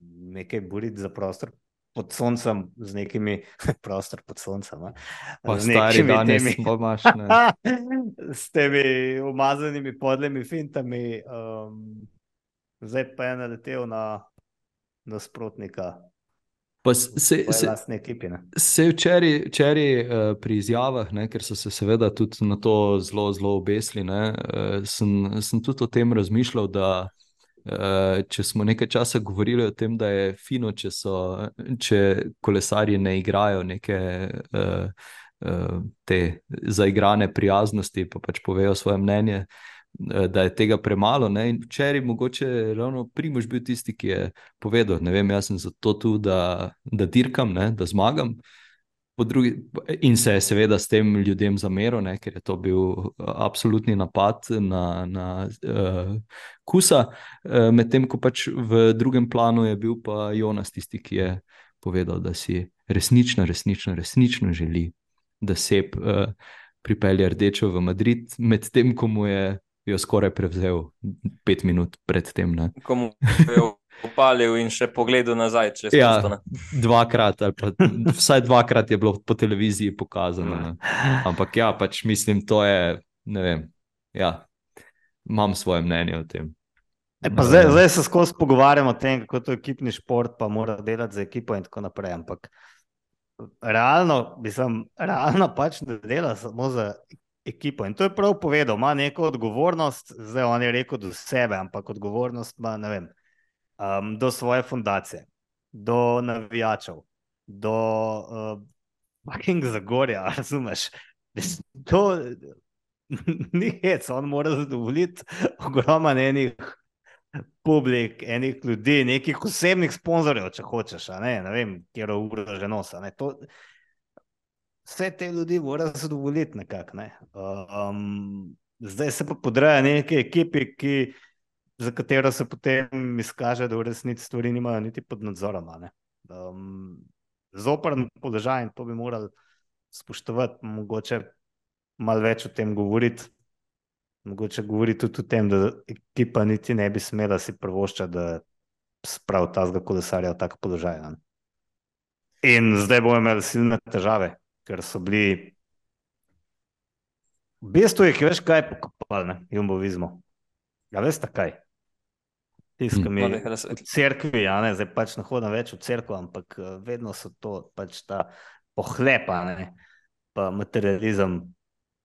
nekaj boriti za prostor pod soncem, z nekimi prostor pod soncem. Z nekimi temi, pomaš, ne. s temi umazanimi podlemi fintami. Um, zdaj pa je naletel na nasprotnika. Pa se je včeraj, včeraj uh, pri izjavah, ne, ker so se seveda tudi na to zelo, zelo obesili, ne, uh, sem, sem tudi o tem razmišljal, da Eh, če smo nekaj časa govorili o tem, da je fino, če, so, če kolesarji ne igrajo neke uh, uh, te zaigrane prijaznosti, pa pač povejo svoje mnenje, uh, da je tega premalo. Ne? In včeraj mogoče ravno Primož bil tisti, ki je povedal, ne vem, jaz sem zato tu, da, da dirkam, ne? da zmagam. Drugi, in se je seveda s tem ljudem zameril, ne, ker je to bil uh, absolutni napad na, na uh, Kusa, uh, medtem ko pač v drugem planu je bil pa Jonas tisti, ki je povedal, da si resnično, resnično, resnično želi, da se uh, pripelje rdečo v Madrid, medtem ko mu je jo skoraj prevzel pet minut predtem. Komu je upalil in še pogledal nazaj. Ja, dvakrat, pa, vsaj dvakrat je bilo po televiziji pokazano. Ne. Ampak ja, pač mislim, to je. Vem, ja, imam svoje mnenje o tem. E, zdaj, zdaj se skozi pogovarjamo o tem, kako to je ekipni šport, pa mora delati za ekipo in tako naprej. Ampak realno, mislim, realno pač ne dela samo za ekipo. In to je prav povedal, ima neko odgovornost, zdaj on je rekel do sebe, ampak odgovornost ima, ne vem, um, do svoje fundacije, do navijačev, do uh, Zagorja, razumeš? To ni hec, on mora zadovoljiti ogromno enih publik, enih ljudi, nekih osebnih sponzorjev, če hočeš, ne? ne vem, kjer je ura že nosa. Vse te ljudi mora zadovoljiti nekako. Ne? Um, zdaj se pa podreja neki ekipi, ki za katero se potem izkaže, da v resnici stvari nimajo niti pod nadzorom. Um, Zoprn položaj in to bi morali spoštovati, mogoče malo več o tem govoriti. Mogoče govoriti tudi o tem, da ekipa niti ne bi smela si prvoščati, da spravi ta zgo kolesarja v tak položaj. Ne? In zdaj bomo imeli silne težave, ker so bili V bistvu je, veš, kaj je pokopal, ne, jumbovizmo. Ja, veš, kaj. Tiskami hm. v cerkvi, ja, ne, zdaj pač ne hodim več v cerkvo, ampak eh, vedno so to pač ta pohlepa, ne, pa materializem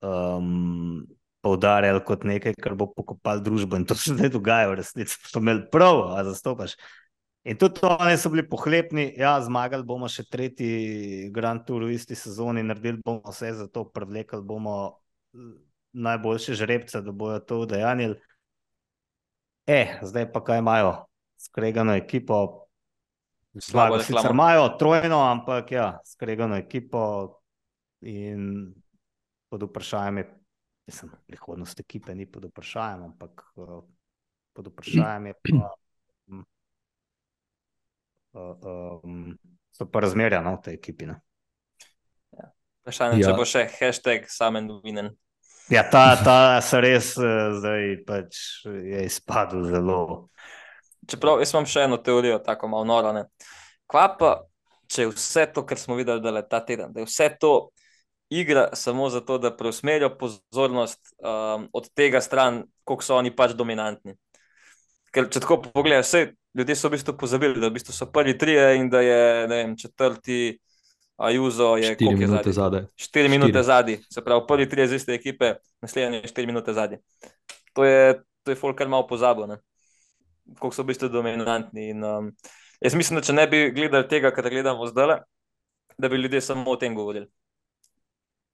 um, poudarjali kot nekaj, kar bo pokopal družbo in to se zdaj dogaja v resnici. So imeli prav, a zastopaš. In tudi oni so bili pohlepni, ja, zmagali bomo še tretji Grand Tour v isti sezoni, naredili bomo vse za to, prevlekli bomo najboljše žrebce, da bojo to udejanili. E, zdaj pa kaj imajo, skregano ekipo. Slabo se imajo, trojno, ampak ja, skregano ekipo in pod vprašanjem je, mislim, prihodnost ekipe ni pod vprašanjem, ampak uh, pod vprašanjem je pa. Uh, um, so pa razmerja no, v tej ekipi. No. Ja. Vprašanje, ja. če bo še hashtag samen novinen. Ja, ta, ta se res uh, zdaj pač je izpadel zelo. Čeprav jaz imam še eno teorijo, tako malo noro. Kva pa, če je vse to, kar smo videli, da je ta teden, da je vse to igra samo zato, da preusmerijo pozornost um, od tega stran, koliko so oni pač dominantni. Ker če tako pogledaš, vse ljudje so v bistvu pozabili, da v bistvu so prvi tri in da je vem, četrti. Ajuzo je 4 minute zadaj. 4 minute zadaj, se pravi, prvi tri iz iste ekipe, naslednji je 4 minute zadaj. To je, to je folk, kar malo pozabo, koliko so v bistvu dominantni. In, um, jaz mislim, da če ne bi gledali tega, kar gledamo zdaj, da bi ljudje samo o tem govorili.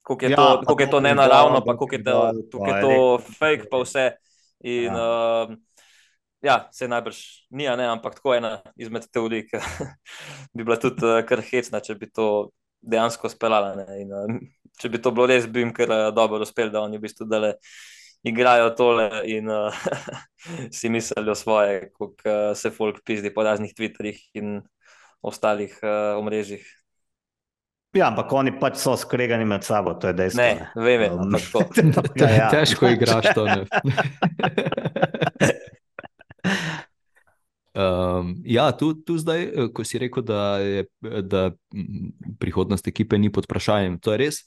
Kako je, ja, to, je to nenaravno, pa kako je to, je to fake, pa vse. In, ja. uh, ja, se najbrž ni, ne, ampak tako ena izmed teorij, ki bi bila tudi uh, kar hecna, če bi to dejansko speljala. In, uh, če bi to bilo res, bi jim kar uh, dobro uspelo, da oni v bistvu dale. Igrajo tole in uh, si mislijo svoje, kako uh, se folk pizdi po raznih Twitterjih in ostalih uh, omrežjih. Ja, ampak oni pač so skregani med sabo, to je dejstvo. Ne, vem, um, ampak to je težko igraš to. Um, ja, tu, tu zdaj, eh, ko si rekel, da, je, da prihodnost ekipe ni pod vprašanjem, to je res.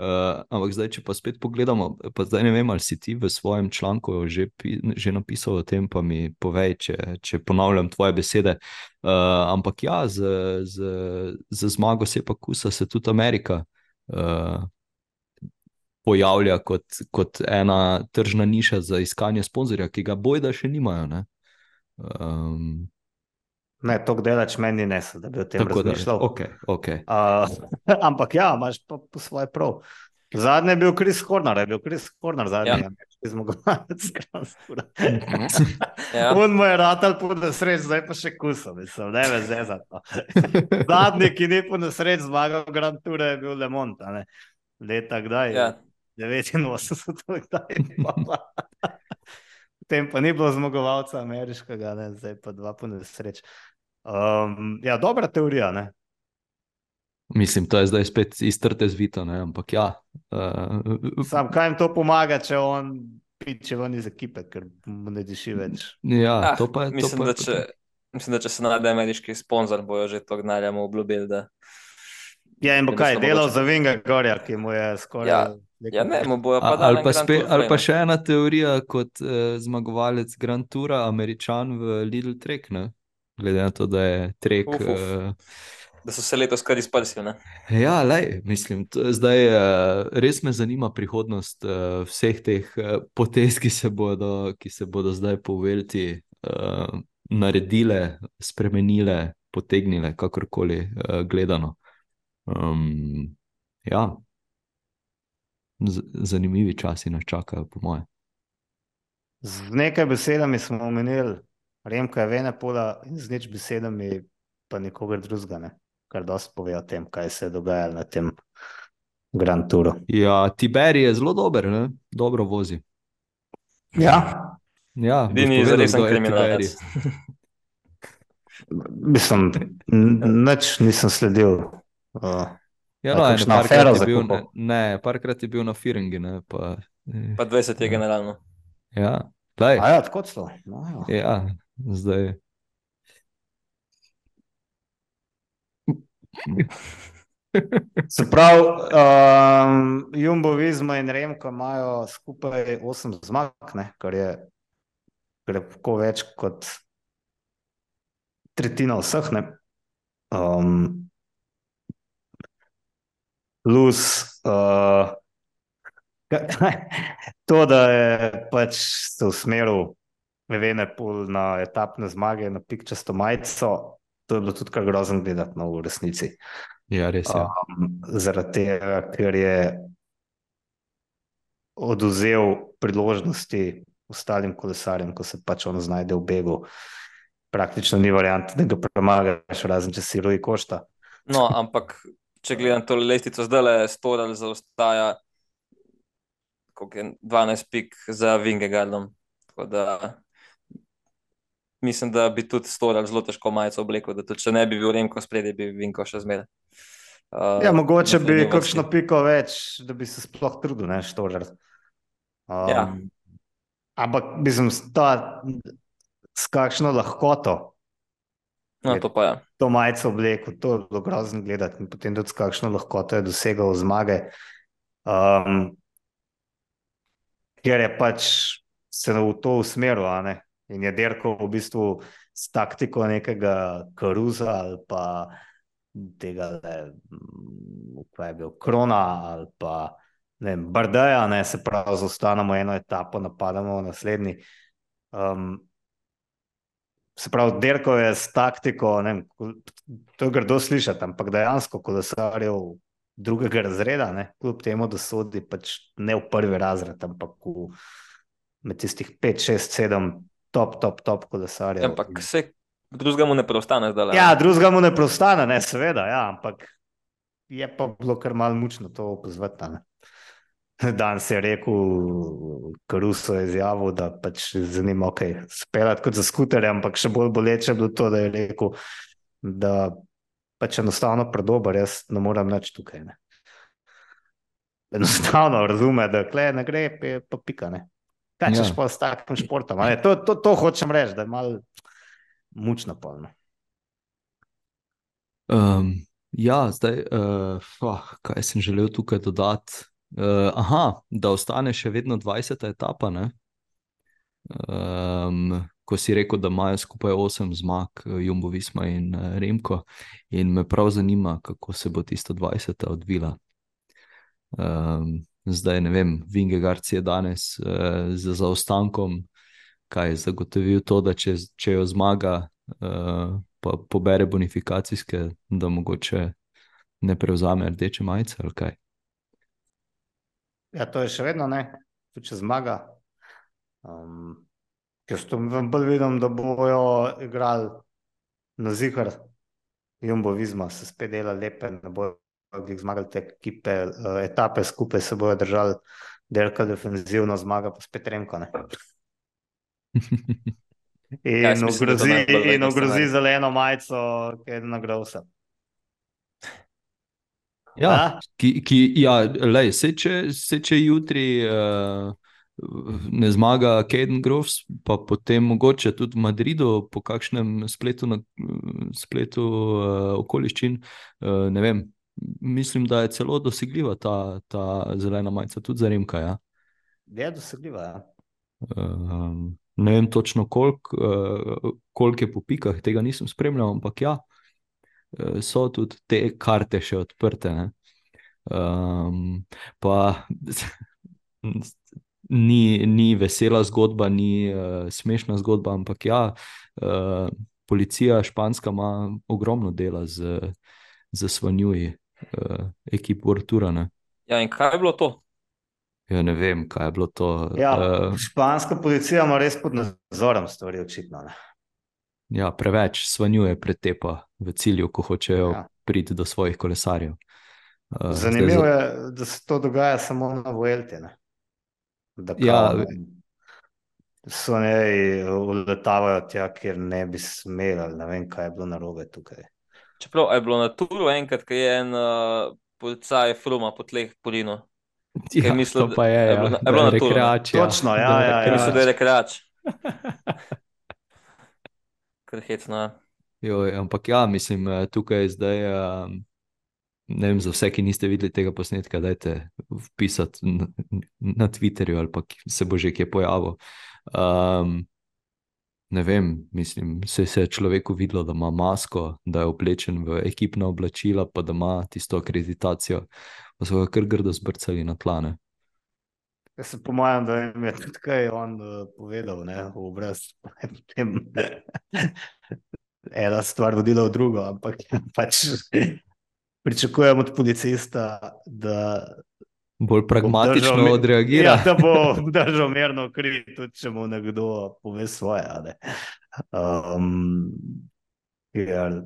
Uh, ampak zdaj, če pa spet pogledamo, pa zdaj ne vem, ali si ti v svojem članku že, že napisal o tem, pa mi povej, če, če ponavljam tvoje besede. Uh, ampak ja, z, z, z zmago se pa kusa se tudi Amerika. Uh, Pojavlja kot, kot ena tržna niša za iskanje sponzorja, ki ga bojda še nimajo. Um, ne, to delač meni ne, da bi o tem razmišljal. Okay, okay. uh, ampak ja, imaš pa po svoje prav. Zadnji je bil Kris Horner, je bil Kris Horner zadnji, ja. ki smo ga videli. ja. On mu je ratal po nesreč, zdaj pa še kusom, mislim, ne ve zdaj za to. Zadnji, ki ni po nesreč zmagal Grand Tour, je bil Le Mont, leta kdaj? Ja. 89, kdaj? tem pa ni bilo zmagovalca ameriškega, ne? zdaj pa dva po nesreč. Um, ja, dobra teorija. Ne? Mislim, to je zdaj spet iztrte zvito, ne? ampak ja. Uh, Sam kaj jim to pomaga, če on piče ven iz ekipe, ker mu ne diši več. Ja, ah, to pa je. Mislim, to pa je da, če, mislim, da če se najde ameriški sponzor, bojo že to gnarjamo obljubili. Da... Ja, in bo kaj, delal mogoče... za Vinga Gorja, ki mu je skoraj. Ja. Ja, ne, pa ali, pa spe, ali pa še ena teorija, kot eh, zmagovalec Grand Toura, američan v Lidl Trek, ne? Glede na to, da je Trek. Uf, uf. Uh, da so se letos kar izprsili. Ja, lej, mislim, zdaj uh, res me zanima prihodnost uh, vseh teh uh, potez, ki se bodo, ki se bodo zdaj po Velti uh, naredile, spremenile, potegnile, kakorkoli uh, gledano. Um, ja zanimivi časi nas čakajo, po mojem. Z nekaj besedami smo omenili, Remka je vene pola in z nič besedami pa nikogar drugega, ne? kar dosti pove o tem, kaj se je dogajalo na tem Grand Touru. Ja, Tiberi je zelo dober, ne? dobro vozi. Ja, ja ni zares kriminalec. Mislim, nič nisem sledil. Uh, Ja, no, eno, parkrat, je bil, ne, ne, parkrat je bil na Firingi. Ne, pa, eh, pa 20 je generalno. Ja, ja tako so. No, ja. ja, zdaj. Se pravi, um, Jumbo, Vizma in Remko imajo skupaj 8 zmag, ne, kar je krepko več kot tretjina vseh. Um, plus uh, to, da je pač se usmeril Vene pol na etapne zmage, na pikčasto majico, to je bilo tudi kar grozno gledati no, v resnici. Ja, res je. Um, zaradi tega, ker je oduzel priložnosti ostalim kolesarjem, ko se pač on znajde v begu. Praktično ni variant, da ga premagaš, razen če si roji košta. No, ampak če gledam to lestvico, zdaj le Storal zaostaja je 12 pik za Vingegardom. Mislim, da bi tudi Storal zelo težko majico oblekel, da če ne bi bil Remko spredi, bi Vinko še zmeraj. Uh, ja, mogoče bi kakšno piko več, da bi se sploh trudil, ne Storal. Um, ja. Ampak mislim, da s kakšno lahkoto. No, to pa je. To majico oblekel, to je bilo grozno gledati. In potem tudi s kakšno lahkoto je dosegal zmage. Um, ker je pač se v to usmeril. In je derko v bistvu s taktiko nekega karuza ali pa tega, kaj je bil krona ali pa ne brdeja, ne se pravi, zaustanemo eno etapo, napadamo v naslednji. Um, se pravi, derko je s taktiko, ne to je grdo slišati, ampak dejansko kolesarjev drugega razreda, ne? kljub temu, da sodi pač ne v prvi razred, ampak v, med tistih 5, 6, 7, top, top, top kolesarjev. Ampak se drugega mu ne preostane zdaj. Ja, drugega mu ne preostane, ne, seveda, ja, ampak je pa bilo kar mal mučno to opozvati. Dan se je rekel, Karuso je izjavil, da pač zanima, ok, speljati kot za skuterje, ampak še bolj boleče je bilo to, da je rekel, da pač enostavno predober, jaz ne morem več tukaj. Ne. Enostavno razume, da kle, ne gre, pa pika. Ne. Kaj češ ja. pa s takim športom? To, to, to hočem reči, da je malo mučno polno. Um, ja, zdaj, uh, oh, kaj sem želel tukaj dodati? Uh, aha, da ostane še vedno 20. etapa. Um, ko si rekel, da imajo skupaj osem zmag, eh, Jumbo Visma in uh, Remko, in me prav zanima, kako se bo tisto 20. odvila. Um, zdaj ne vem, Vingegard je danes uh, za zaostankom, kaj je zagotovil to, da če, če jo zmaga, uh, pa pobere bonifikacijske, da mogoče ne prevzame rdeče majice ali kaj. Ja, to je še vedno ne, če zmaga. Um, Jaz to bolj vidim, da bojo igrali na zihar, Jumbo Vizma, se spet dela lepe, ne bojo zmagali te ekipe, uh, etape skupaj se bojo držali, delka defensivno zmaga, pa spet remko. In ja, ogrozi, in ogrozi zeleno majico, ki je nagrajal vse. Ja, ki, ki, ja lej, se, če, se če jutri uh, ne zmaga Kaden Groves, pa potem mogoče tudi v Madridu, po kakšnem spletu, na, spletu uh, okoliščin. Uh, ne vem, mislim, da je celo dosegljiva ta, ta zelena majica, tudi za Rimka. Ja? Je dosegljiva. Ja. Uh, ne vem točno, koliko uh, kolik je po pikah, tega nisem spremljal, ampak ja, uh, so tudi te karte še odprte. Um, pa ni, ni vesela zgodba, ni uh, smešna zgodba, ampak ja, uh, policija španska ima ogromno dela z, z svanjuji, uh, ekipo Artura. Ne. Ja, in kaj je bilo to? Ja, ne vem, kaj je bilo to. Ja, uh, španska policija ima res pod nadzorom stvari, očitno. Ne. Ja, preveč svanjuje pretepa v cilju, ko hočejo ja. priti do svojih kolesarjev. Uh, Zanimivo zdaj, je, da se to dogaja samo na Vuelti da ja, so ne uletavajo tja, kjer ne bi smeli. Ne vem, kaj je bilo narobe tukaj. Čeprav je bilo na turu enkrat, ki je en uh, policaj fruma po tleh polino. Ja, mislim, to pa je, je, bilo, ja, je bilo na rekreacijo. Točno, ja, ja, ja, ja. Mislim, da je rekreač. Kar hecno. Jo, ampak ja, mislim, eh, tukaj je zdaj. Um, ne vem, za vse, ki niste videli tega posnetka, dajte vpisati na, na Twitterju ali pa se bo že kje pojavil. Um, ne vem, mislim, se, se je človeku videlo, da ima masko, da je oblečen v ekipna oblačila, pa da ima tisto akreditacijo, pa so ga kar grdo zbrcali na tlane. Jaz se po mojem, da jim je tudi kaj on uh, povedal, ne, v obraz. Ena stvar vodila v drugo, ampak pač pričakujem od policista, da. Bolj pragmatično odreagira. Ja, da bo držal mirno kri, tudi če mu nekdo pove svoje. Ne? Um, jer,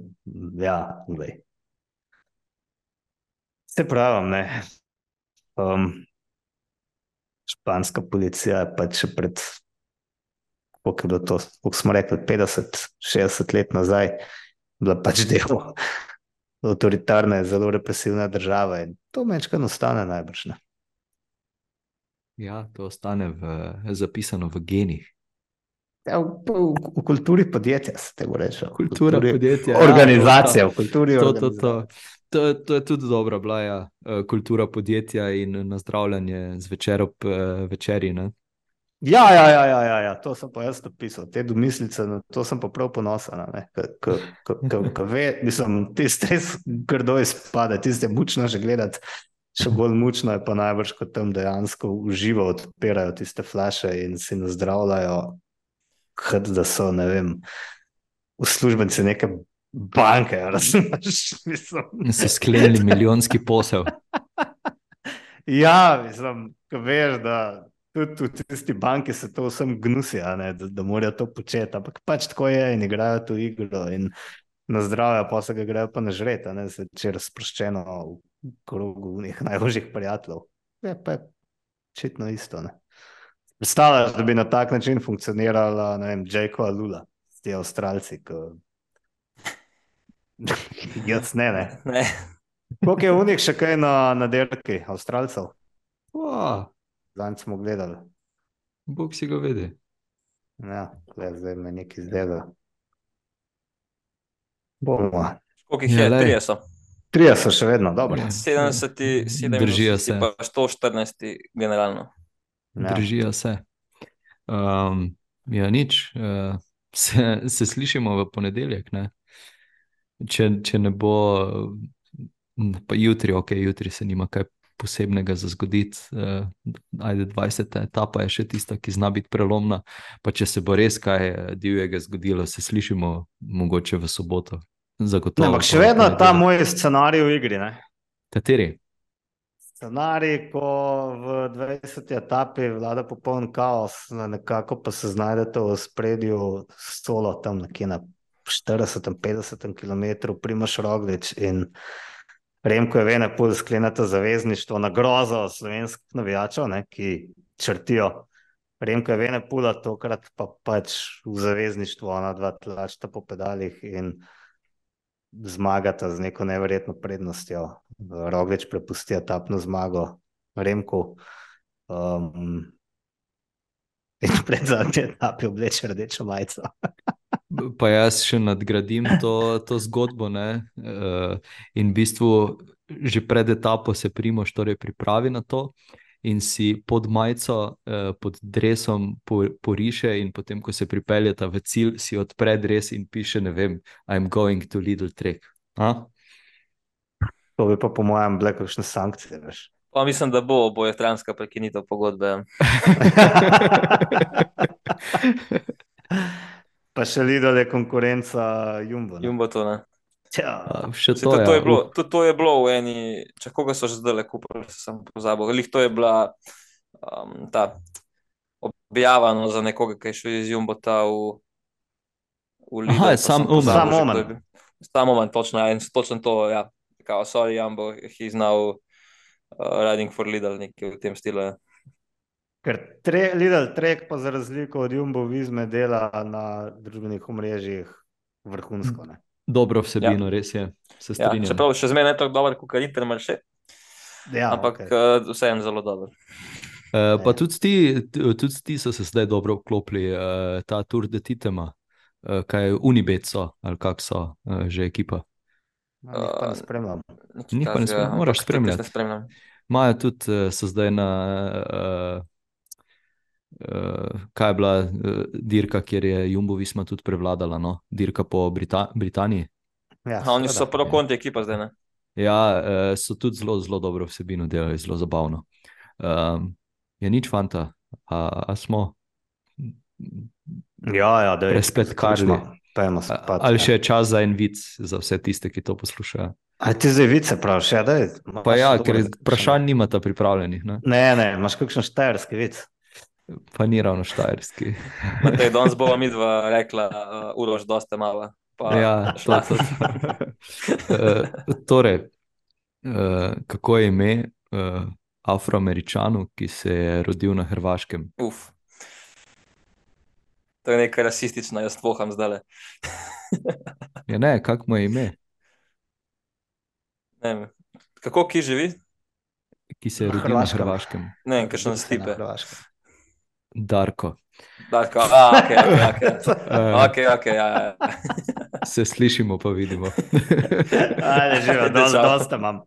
ja, zdaj. Se pravim, ne. Um, španska policija je pač pred, koliko je bilo to, koliko smo rekli, 50-60 let nazaj, bila pač del avtoritarne, zelo represivne države. In to mečkaj ostane najbrž. Ne? Ja, to ostane v, zapisano v genih. Ja, v, v, v kulturi podjetja se tega reče. Kultura kulturi, podjetja. Organizacija, ja, v kulturi. To, to, to. To, to je tudi dobra bila ja, eh, kultura podjetja in nazdravljanje zvečer ob uh, večerji. Ne? Ja, ja, ja, ja, ja, ja, to sem pa jaz napisal, te domislice, na to sem pa prav ponosen. Mislim, ti stres grdo izpade, ti ste mučno že gledati. Še bolj mučno je pa najbrž, ko tam dejansko uživo odpirajo tiste flaše in si nazdravljajo, kot da so, ne vem, uslužbenci neke banke. Razumeš? So sklenili milijonski posel. ja, mislim, ko veš, da tudi v tisti banki se to vsem gnusi, da, da morajo to početi. Ampak pač tako je in igrajo to igro in na zdravje, pa se ga grejo pa na žreta, ne se če razproščeno v krogu njih najožjih prijateljev. Je pa očitno isto. Predstavljaš, da bi na tak način funkcionirala, ne vem, Jake Lula, ti Avstralci. Ko... Jaz ne, ne. ne. Koliko je v njih še kaj na, na derki, Avstralcev? Wow. Zanj smo gledali. Bog si ga vidi. Ja, zdaj me nekaj zdela. Bomo. Koliko jih je? Ja, Trije so. Trije so še vedno, dobro. 70, 70, Držijo se. Pa 114, generalno. Ja. Držijo se. Um, ja, nič. Uh, se, se slišimo v ponedeljek. Ne? Če, če ne bo, pa jutri, ok, jutri se nima kaj posebnega za zgoditi. Uh, ajde, 20. etapa je še tista, ki zna biti prelomna. Pa če se bo res kaj eh, divjega zgodilo, se slišimo mogoče v soboto. Zagotovo. Ampak še vedno ta moj scenarij v igri. Ne? Kateri? Scenarij, ko v 20. etapi vlada popoln kaos, nekako pa se znajdete v spredju solo tam nekje na 40-50 km, primaš roglič in Remko je vene pol sklenete zavezništvo na grozo slovenskih navijačev, ne, ki črtijo. Remko je vene pula, tokrat pa pač v zavezništvu, ona dva tlačta po pedalih in zmagata z neko neverjetno prednostjo. Roglič prepusti etapno zmago Remku. Um, pred zadnje etape obleče rdečo majico. pa jaz še nadgradim to, to zgodbo. Uh, in v bistvu že pred etapo se primoš, torej pripravi na to. In si pod majico, eh, pod drevesom poriše, in potem, ko se pripeljeta v cilj, si odpre dreves in piše: Ne vem, I'm going to Lidl Trek. A? To bi pa, po mojem, bile kakšne sankcije. Pa mislim, da bo oboje stranska prekinitev pogodbe. Pa še Lidl je konkurenca Jumbo. Ne? Jumbo to ne. Ja, še to, to, to, je bilo, to, to je bilo v eni, če koga so že zdaj le kupili, sem pozabil. Lih to je bila um, ta objavano za nekoga, ki je šel iz Jumbo ta v, v Lidl. Aha, je sam Oman. Sam Oman. Sam Oman, točno, ja, in točno to, ja. Kao, sorry, Jumbo, he's now uh, riding for Lidl, nekaj v tem stilu. Ja. Ker tre, Lidl Trek, pa za razliko od Jumbo, vizme dela na družbenih omrežjih vrhunsko. Ne? Dobro vsebino, ja. res je. Ja, čeprav še zmeraj ne tako dobro, kot Inter, še. Ja, Ampak okay. uh, eh, vseeno zelo dobro. Uh, pa tudi ti, tudi ti so se zdaj dobro vklopili, uh, ta Tour de Titema, uh, kaj Unibet so ali kak so uh, že ekipa. Uh, ne spremljam. Njih pa ne spremljam, moraš spremljati. Imajo tudi, so zdaj na. Uh, uh, kaj je bila uh, dirka, kjer je Jumbo Visma tudi prevladala, no? dirka po Brita Britaniji. Ja, ha, oni so prav konti ekipa zdaj. Ne? Ja, uh, so tudi zelo, zelo dobro vsebino delali, zelo zabavno. Um, je nič fanta, a, a smo. Ja, ja, da je spet karno. Ali še je čas za en vic za vse tiste, ki to poslušajo? A ti zdaj vice praviš, ja, da je? Pa ja, ker vprašanj nimata pripravljenih. Ne, ne, ne imaš kakšen štajerski vic. Pa ni ravno štajerski. Te, danes bomo mi dva rekla, uh, urož, dosta malo. Pa, ja, to, to. uh, torej, uh, kako je ime uh, afroameričanu, ki se je rodil na Hrvaškem? Uf. To je nekaj rasistično, jaz poham zdaj. ja, ne, kako mu je ime? Ne, kako ki živi? Ki se je rodil na Hrvaškem. Ne, kaj še na stipe. Darko. Darko, a, ok, ok. okay, okay ja, ja. Se slišimo, pa vidimo. Ajde, živo, dosta imam.